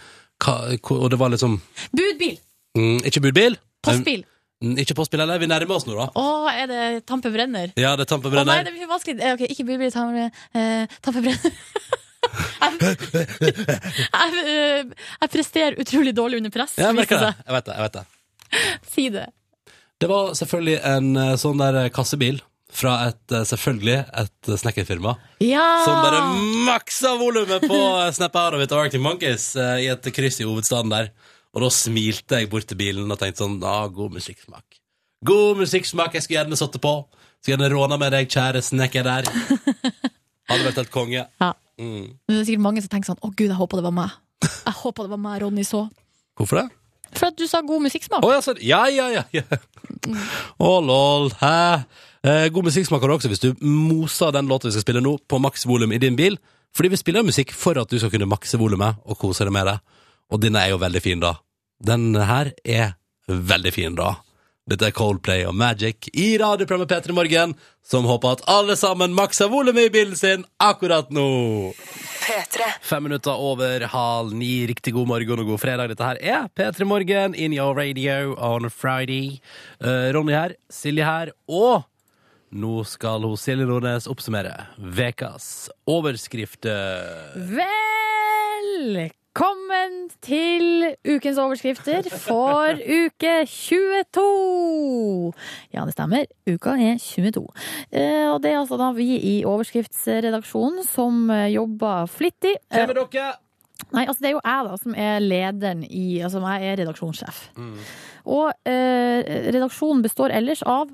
A: Hva, og det var liksom
B: Budbil!
A: mm, Ikke budbil.
B: Postbil.
A: Mm, ikke påspill heller. Vi nærmer oss nå, da.
B: Å, er det Tampe Brenner?
A: Ja, det er Tampe
B: Å nei, det blir vanskelig. Eh, Ok, ikke budbil, Tampe, eh, tampe Brenner. jeg, jeg, eh, jeg presterer utrolig dårlig under press.
A: Ja, jeg merker det. Jeg vet det. jeg vet det
B: Si det.
A: Det var selvfølgelig en eh, sånn der eh, kassebil fra et selvfølgelig et snekkerfirma
B: Ja!
A: som bare maksa volumet på Snap Out of It Arctic Monkeys i et kryss i hovedstaden der. Og da smilte jeg bort til bilen og tenkte sånn ah, God musikksmak. God musikksmak, jeg skulle gjerne satt det på. Skulle gjerne råna med deg, kjære snekker der. Hadde vært helt konge.
B: Ja.
A: Mm.
B: Det er sikkert mange som tenker sånn Å gud, jeg håper det var meg. Jeg håper det var meg Ronny så.
A: Hvorfor det?
B: For at du sa god musikksmak.
A: Ja, sånn. Ja, ja, ja. ja. Å, lol. Hæ? Eh, god musikksmak har du også hvis du moser den låta vi skal spille nå, på maks volum i din bil. Fordi vi spiller musikk for at du skal kunne makse volumet og kose deg med det. Og denne er jo veldig fin, da. Den her er veldig fin, da. Dette er Coldplay og Magic i radioprogrammet P3 Morgen, som håper at alle sammen makser volumet i bilen sin akkurat nå.
D: P3.
A: Fem minutter over halv ni. Riktig god morgen og god fredag. Dette her er P3 Morgen in your radio on a Friday. Uh, Ronny her, Silje her, og nå skal hun Silje Nordnes oppsummere vekas overskrifter.
B: Velkommen til ukens overskrifter for uke 22. Ja, det stemmer. Uka er 22. Eh, Og det er altså da vi i overskriftsredaksjonen som eh, jobber flittig. Eh,
A: Hvem er dere?
B: Nei, altså det er jo jeg da som er lederen i Altså jeg er redaksjonssjef. Og eh, redaksjonen består ellers av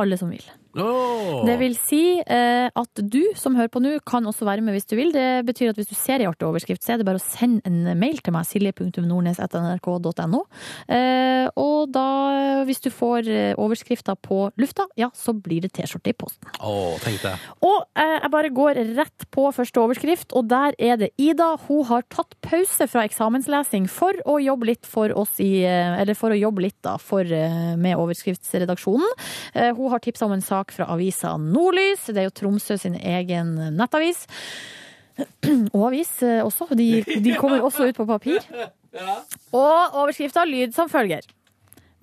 B: alle som vil.
A: Åh.
B: Det vil si eh, at du som hører på nå, kan også være med hvis du vil. Det betyr at hvis du ser ei artig overskrift, så er det bare å sende en mail til meg, silje.nordnes.nrk.no. Eh, og da, hvis du får overskrifta på lufta, ja, så blir det T-skjorte i posten.
A: Åh, tenk det.
B: Og eh, jeg bare går rett på første overskrift, og der er det Ida. Hun har tatt pause fra eksamenslesing for å jobbe litt for oss i eh, Eller for å jobbe litt, da, for, eh, med overskriftsredaksjonen. Eh, Hun har tipsa om en sak sak fra avisa Nordlys. Det er jo Tromsø sin egen nettavis. Og avis eh, også. De, de kommer også ut på papir. Og overskrifta lyd som følger.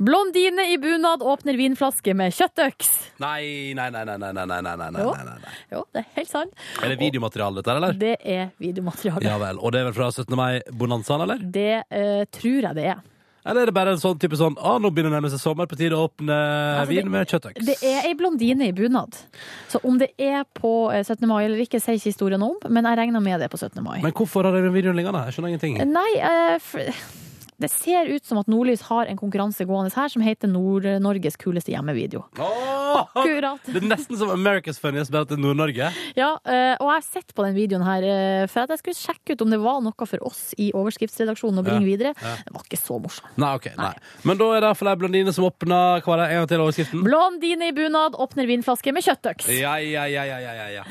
B: Blondine i bunad åpner vinflaske med kjøttøks.
A: Nei, nei, nei. nei, nei, nei, nei, nei, nei, nei.
B: Jo, det er helt sant.
A: Er det videomateriale, dette, eller?
B: Det er videomateriale.
A: Ja vel. Og det er vel fra 17. mai-bonanzaen, eller?
B: Det uh, tror jeg det er.
A: Eller er det bare en sånn type sånn Å, nå begynner det å nærme seg sommer, på tide å åpne
B: Altså,
A: vin med kjøttøks?
B: Det er ei blondine i bunad. Så om det er på eh, 17. mai eller ikke, sier ikke historien om, men jeg regner med det på 17. mai.
A: Men hvorfor har dere videoen liggende? Jeg skjønner ingenting.
B: Nei, eh, det ser ut som at Nordlys har en konkurranse gående her som heter Nord-Norges kuleste hjemmevideo. Akkurat.
A: Det er nesten som America's Funniest, bare til Nord-Norge.
B: Ja, eh, og jeg har sett på den videoen her eh, for at jeg skulle sjekke ut om det var noe for oss i overskriftsredaksjonen å bringe
A: Ja,
B: videre.
A: ja.
B: Det var ikke så morsomt.
A: Nei, ok, nei. Men da er det iallfall ei blondine som åpner Hva er det? En gang til overskriften?
B: Blondine i bunad åpner vinflaske med kjøttøks.
A: Ja, ja, ja, ja, ja, ja, ja.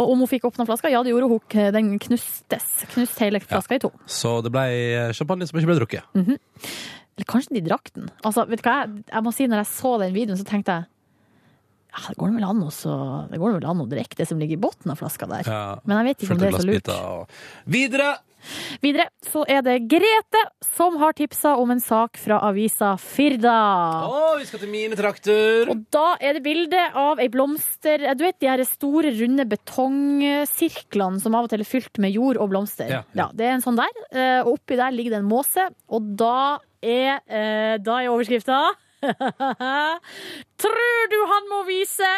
B: Og om hun fikk åpna flaska? Ja, det gjorde hun. Den knustes. Knust hele flaska i to.
A: Så det ble champagne som ikke ble drukket.
B: Eller kanskje de drakk den. Altså, vet du hva? Jeg, jeg må si, når jeg så den videoen, så tenkte jeg ja, det går vel an, også, det går vel an å drikke det som ligger i bunnen av flaska der.
A: Ja.
B: Men jeg vet ikke om det er så lurt.
A: og Videre!
B: Videre så er det Grete som har tipsa om en sak fra avisa Firda.
A: Å, vi skal til mine trakter.
B: Og da er det bilde av ei blomster Du vet de her store, runde betongsirklene som av og til er fylt med jord og blomster?
A: Ja, ja.
B: det er en sånn der. eh, Og oppi der ligger det en måse, og da er, eh, da er overskrifta Tror du han må vise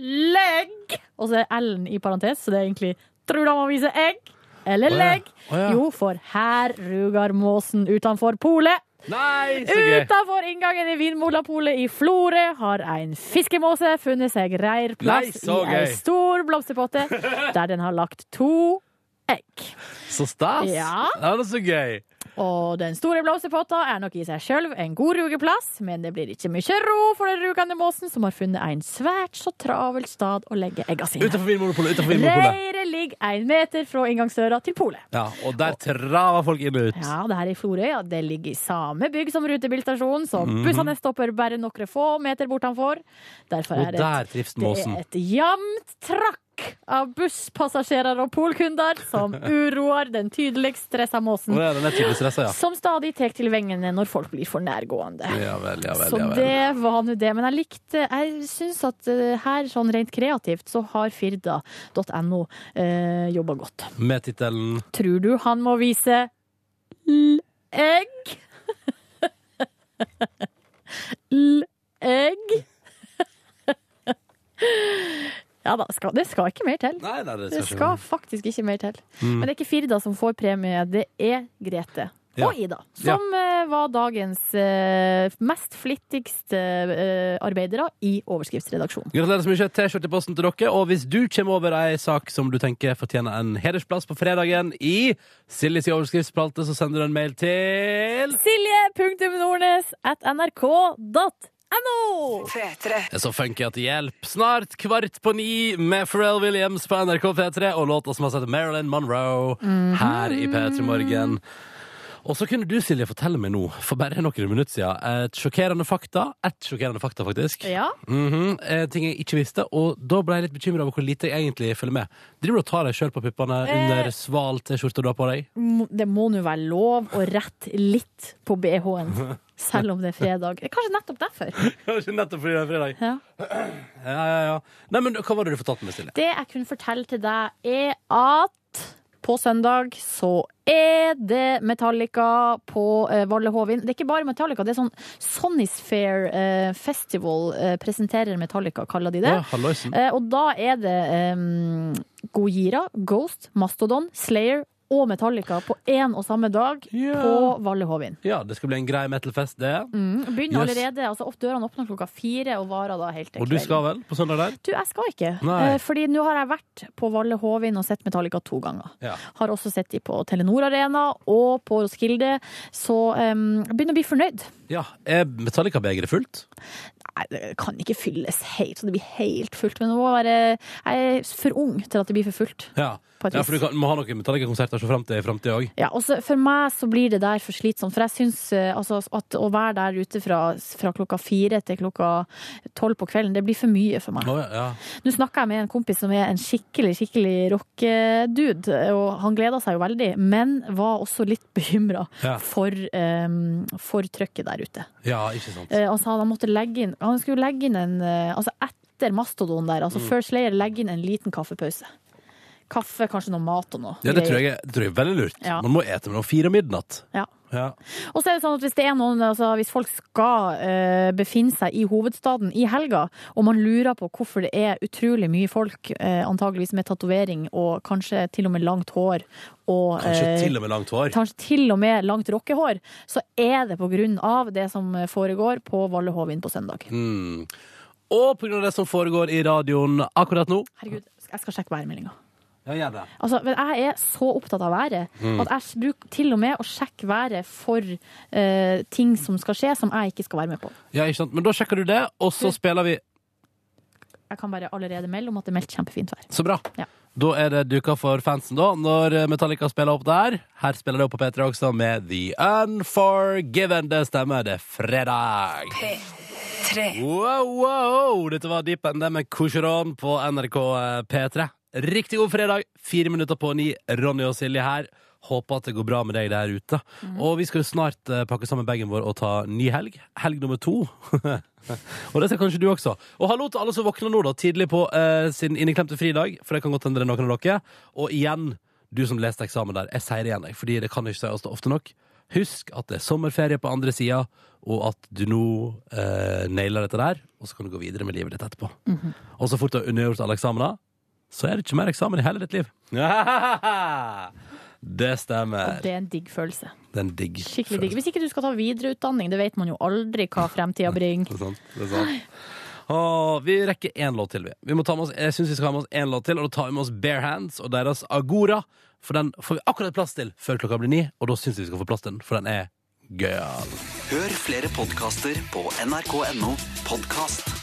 B: legg? Og så er L-en i parentes, så det er egentlig Tror du han må vise egg? Eller
A: Å ja.
B: legg?
A: Ja.
B: Jo, for her ruger måsen utenfor polet.
A: Nei, så gøy!
B: Utenfor inngangen i Vinmolapolet i Florø har en fiskemåse funnet seg reirplass
A: Nei,
B: i ei stor blomsterpotte, der den har lagt to egg.
A: Så stas!
B: Ja.
A: Det er så gøy.
B: Og den store blomsterpotta er nok i seg sjøl en god rugeplass, men det blir ikke mye ro for den rugende måsen som har funnet en svært så travel stad å legge egga sine.
A: Utenfor Vinmonopolet. Utenfor Vinmonopolet.
B: Reiret ligger en meter fra inngangsdøra til polet.
A: Ja, og der traver folk inn og ut.
B: Ja, det her er i Florøya. Ja. Det ligger i samme bygg som rutebilstasjonen, så
A: Mhm.
B: bussene stopper bare noen få meter bortenfor. Derfor
A: Og
B: er det,
A: der trives
B: det er et jevnt trakk av busspassasjerer og polkunder som uroer den tydeligst stressa måsen,
A: ja, den er tydelig stressa, ja.
B: som stadig tar til vengene når folk blir for nærgående.
A: Ja vel, ja vel.
B: Så
A: ja vel.
B: det var nå det. Men jeg likte Jeg syns at eh, her, sånn rent kreativt, så har firda.no eh, jobba godt.
A: Med tittelen
B: Tror du han må vise l-egg? l-egg? ja da, skal, det skal ikke mer til.
A: Nei, nei, det
B: Det
A: skal ikke
B: skal faktisk ikke mer til.
A: Mm.
B: Men det er ikke Firda som får premie, det er Grete.
A: Ja.
B: Og Ida, som ja. var dagens eh, mest flittigste eh, arbeidere i overskriftsredaksjonen.
A: Gratulerer så mye. T-skjorte i posten til dere. Og hvis du kommer over ei sak som du tenker fortjener en hedersplass på fredagen i Siljes overskriftsspalte, så sender du en mail til
B: Silje.nordnes at nrk.no.
D: P3.
A: Det er så funky at det hjelper. Snart kvart på ni med Pharrell Williams på NRK P3 og låta som har sett Marilyn Monroe her i P3 Morgen. Og så kunne du, Silje, fortelle meg nå, for bare noen minutter siden, et sjokkerende fakta. Et sjokkerende fakta, faktisk.
B: Ja.
A: Mm -hmm. ting jeg ikke visste, og da ble jeg litt bekymra over hvor lite jeg egentlig følger med. Driver du og tar deg sjøl på puppene
B: Eh.
A: under sval T-skjorte du har på deg?
B: Det må nå være lov å rette litt på BH-en, selv om det er fredag. Kanskje nettopp derfor.
A: Kanskje nettopp fordi det er fredag.
B: Ja.
A: Ja, ja, ja. Nei, men hva var det du fortalte meg, Silje?
B: Det jeg kunne fortelle til deg, er at på søndag så er det Metallica på eh, Valle Hovin. Det er ikke bare Metallica, det er sånn Sonny's Fair eh, Festival eh, presenterer Metallica, kaller de det.
A: Ja.
B: Eh, og da er det um, Gojira, Ghost, Mastodon, Slayer og Metallica på én og samme dag
A: yeah.
B: på Valle Hovin.
A: Ja, det skal bli en grei metal-fest, det.
B: Mm, begynner
A: Yes.
B: allerede, altså dørene åpner klokka fire og varer da helt til
A: Og du skal vel på søndag der?
B: Du, jeg skal ikke.
A: Nei.
B: Eh, fordi nå har jeg vært på Valle Hovin og sett Metallica to ganger.
A: Ja.
B: Har også sett de på Telenor Arena og på Roskilde. Så um, jeg begynner å bli fornøyd.
A: Ja, Er Metallica-begeret fullt?
B: Nei, det kan ikke fylles helt, så det blir helt fullt. Men det må være, jeg er for ung til at det blir for fullt.
A: Ja,
B: På et
A: ja for du kan, må ha noen Metallica-konserter se fram til i framtida òg.
B: Ja, og så for meg så blir det der for slitsomt. For jeg syns eh, altså, at å være der ute fra, fra klokka fire til klokka tolv på kvelden, det blir for mye for meg.
A: Ja.
B: Nå snakka jeg med en kompis som er en skikkelig skikkelig rockedude, og han gleda seg jo veldig, men var også litt bekymra
A: Ja.
B: for, um, for trøkket der ute.
A: ja, ikke sant.
B: Eh, han han måtte legge inn Han skulle legge inn en eh, Altså etter Mastodon der,
A: Mm.
B: altså før Slayer, legge inn en liten kaffepause. Kaffe, kanskje noe mat og noe.
A: Ja, det tror jeg, det tror jeg er veldig lurt.
B: Ja.
A: Man må ete mellom fire og midnatt.
B: Ja.
A: Ja.
B: Og så er det sånn at hvis det er noen, altså hvis folk skal eh, befinne seg i hovedstaden i helga, og man lurer på hvorfor det er utrolig mye folk, eh, antageligvis med tatovering og kanskje til og med langt hår, og
A: Kanskje
B: eh,
A: til og med langt hår.
B: kanskje til og med langt rockehår, så er det på grunn av det som foregår på Valle Hovin på søndag.
A: Mm. Og på grunn av det som foregår i radioen akkurat nå.
B: Herregud, jeg skal sjekke værmeldinga.
A: Ja, gjør det.
B: Altså, men jeg er så opptatt av været
A: Mm.
B: at jeg bruker til og med å sjekke været for eh, ting som skal skje, som jeg ikke skal være med på.
A: Ja, ikke sant? Men da sjekker du det, og så spiller vi
B: Jeg kan bare allerede melde om at det er meldt kjempefint vær.
A: Så bra.
B: Ja.
A: Da er det duka for fansen, da, når Metallica spiller opp der. Her spiller de opp på P3 også med The Unforgiven. Det stemmer, det er fredag.
D: P3.
A: Wow, wow! Dette var Deep End med Coucheron på NRK P3. Riktig god fredag, fire minutter på ni. Ronny og Silje her. Håper at det går bra med deg der ute. Og vi skal jo snart uh, pakke sammen bagen vår og ta ny helg. Helg nummer to. og det skal kanskje du også. Og hallo til alle som våkner nå da, tidlig på uh, sin inneklemte fridag, for det kan godt hende det er noen av dere. Og igjen, du som leste eksamen der, jeg sier det igjen, jeg, fordi det kan ikke sies ofte nok. Husk at det er sommerferie på andre sida, og at du nå uh, nailer dette der, og så kan du gå videre med livet ditt etterpå. Og så fort du har undergjort alle eksamener, så er det ikke mer eksamen i hele ditt liv. Det stemmer.
B: Og det er en digg følelse.
A: Det er en digg
B: Skikkelig digg. Hvis ikke du skal ta videreutdanning, det vet man jo aldri hva fremtida bringer.
A: Det er sant. Det er sant. Åh, vi rekker én låt til, vi. vi må ta med oss, jeg syns vi skal ha med oss én låt til, og da tar vi med oss Bare Hands og deres Agora. For den får vi akkurat plass til før klokka blir ni, og da syns vi vi skal få plass til den, for den er gøyal.
C: Hør flere podkaster på nrk.no podkast.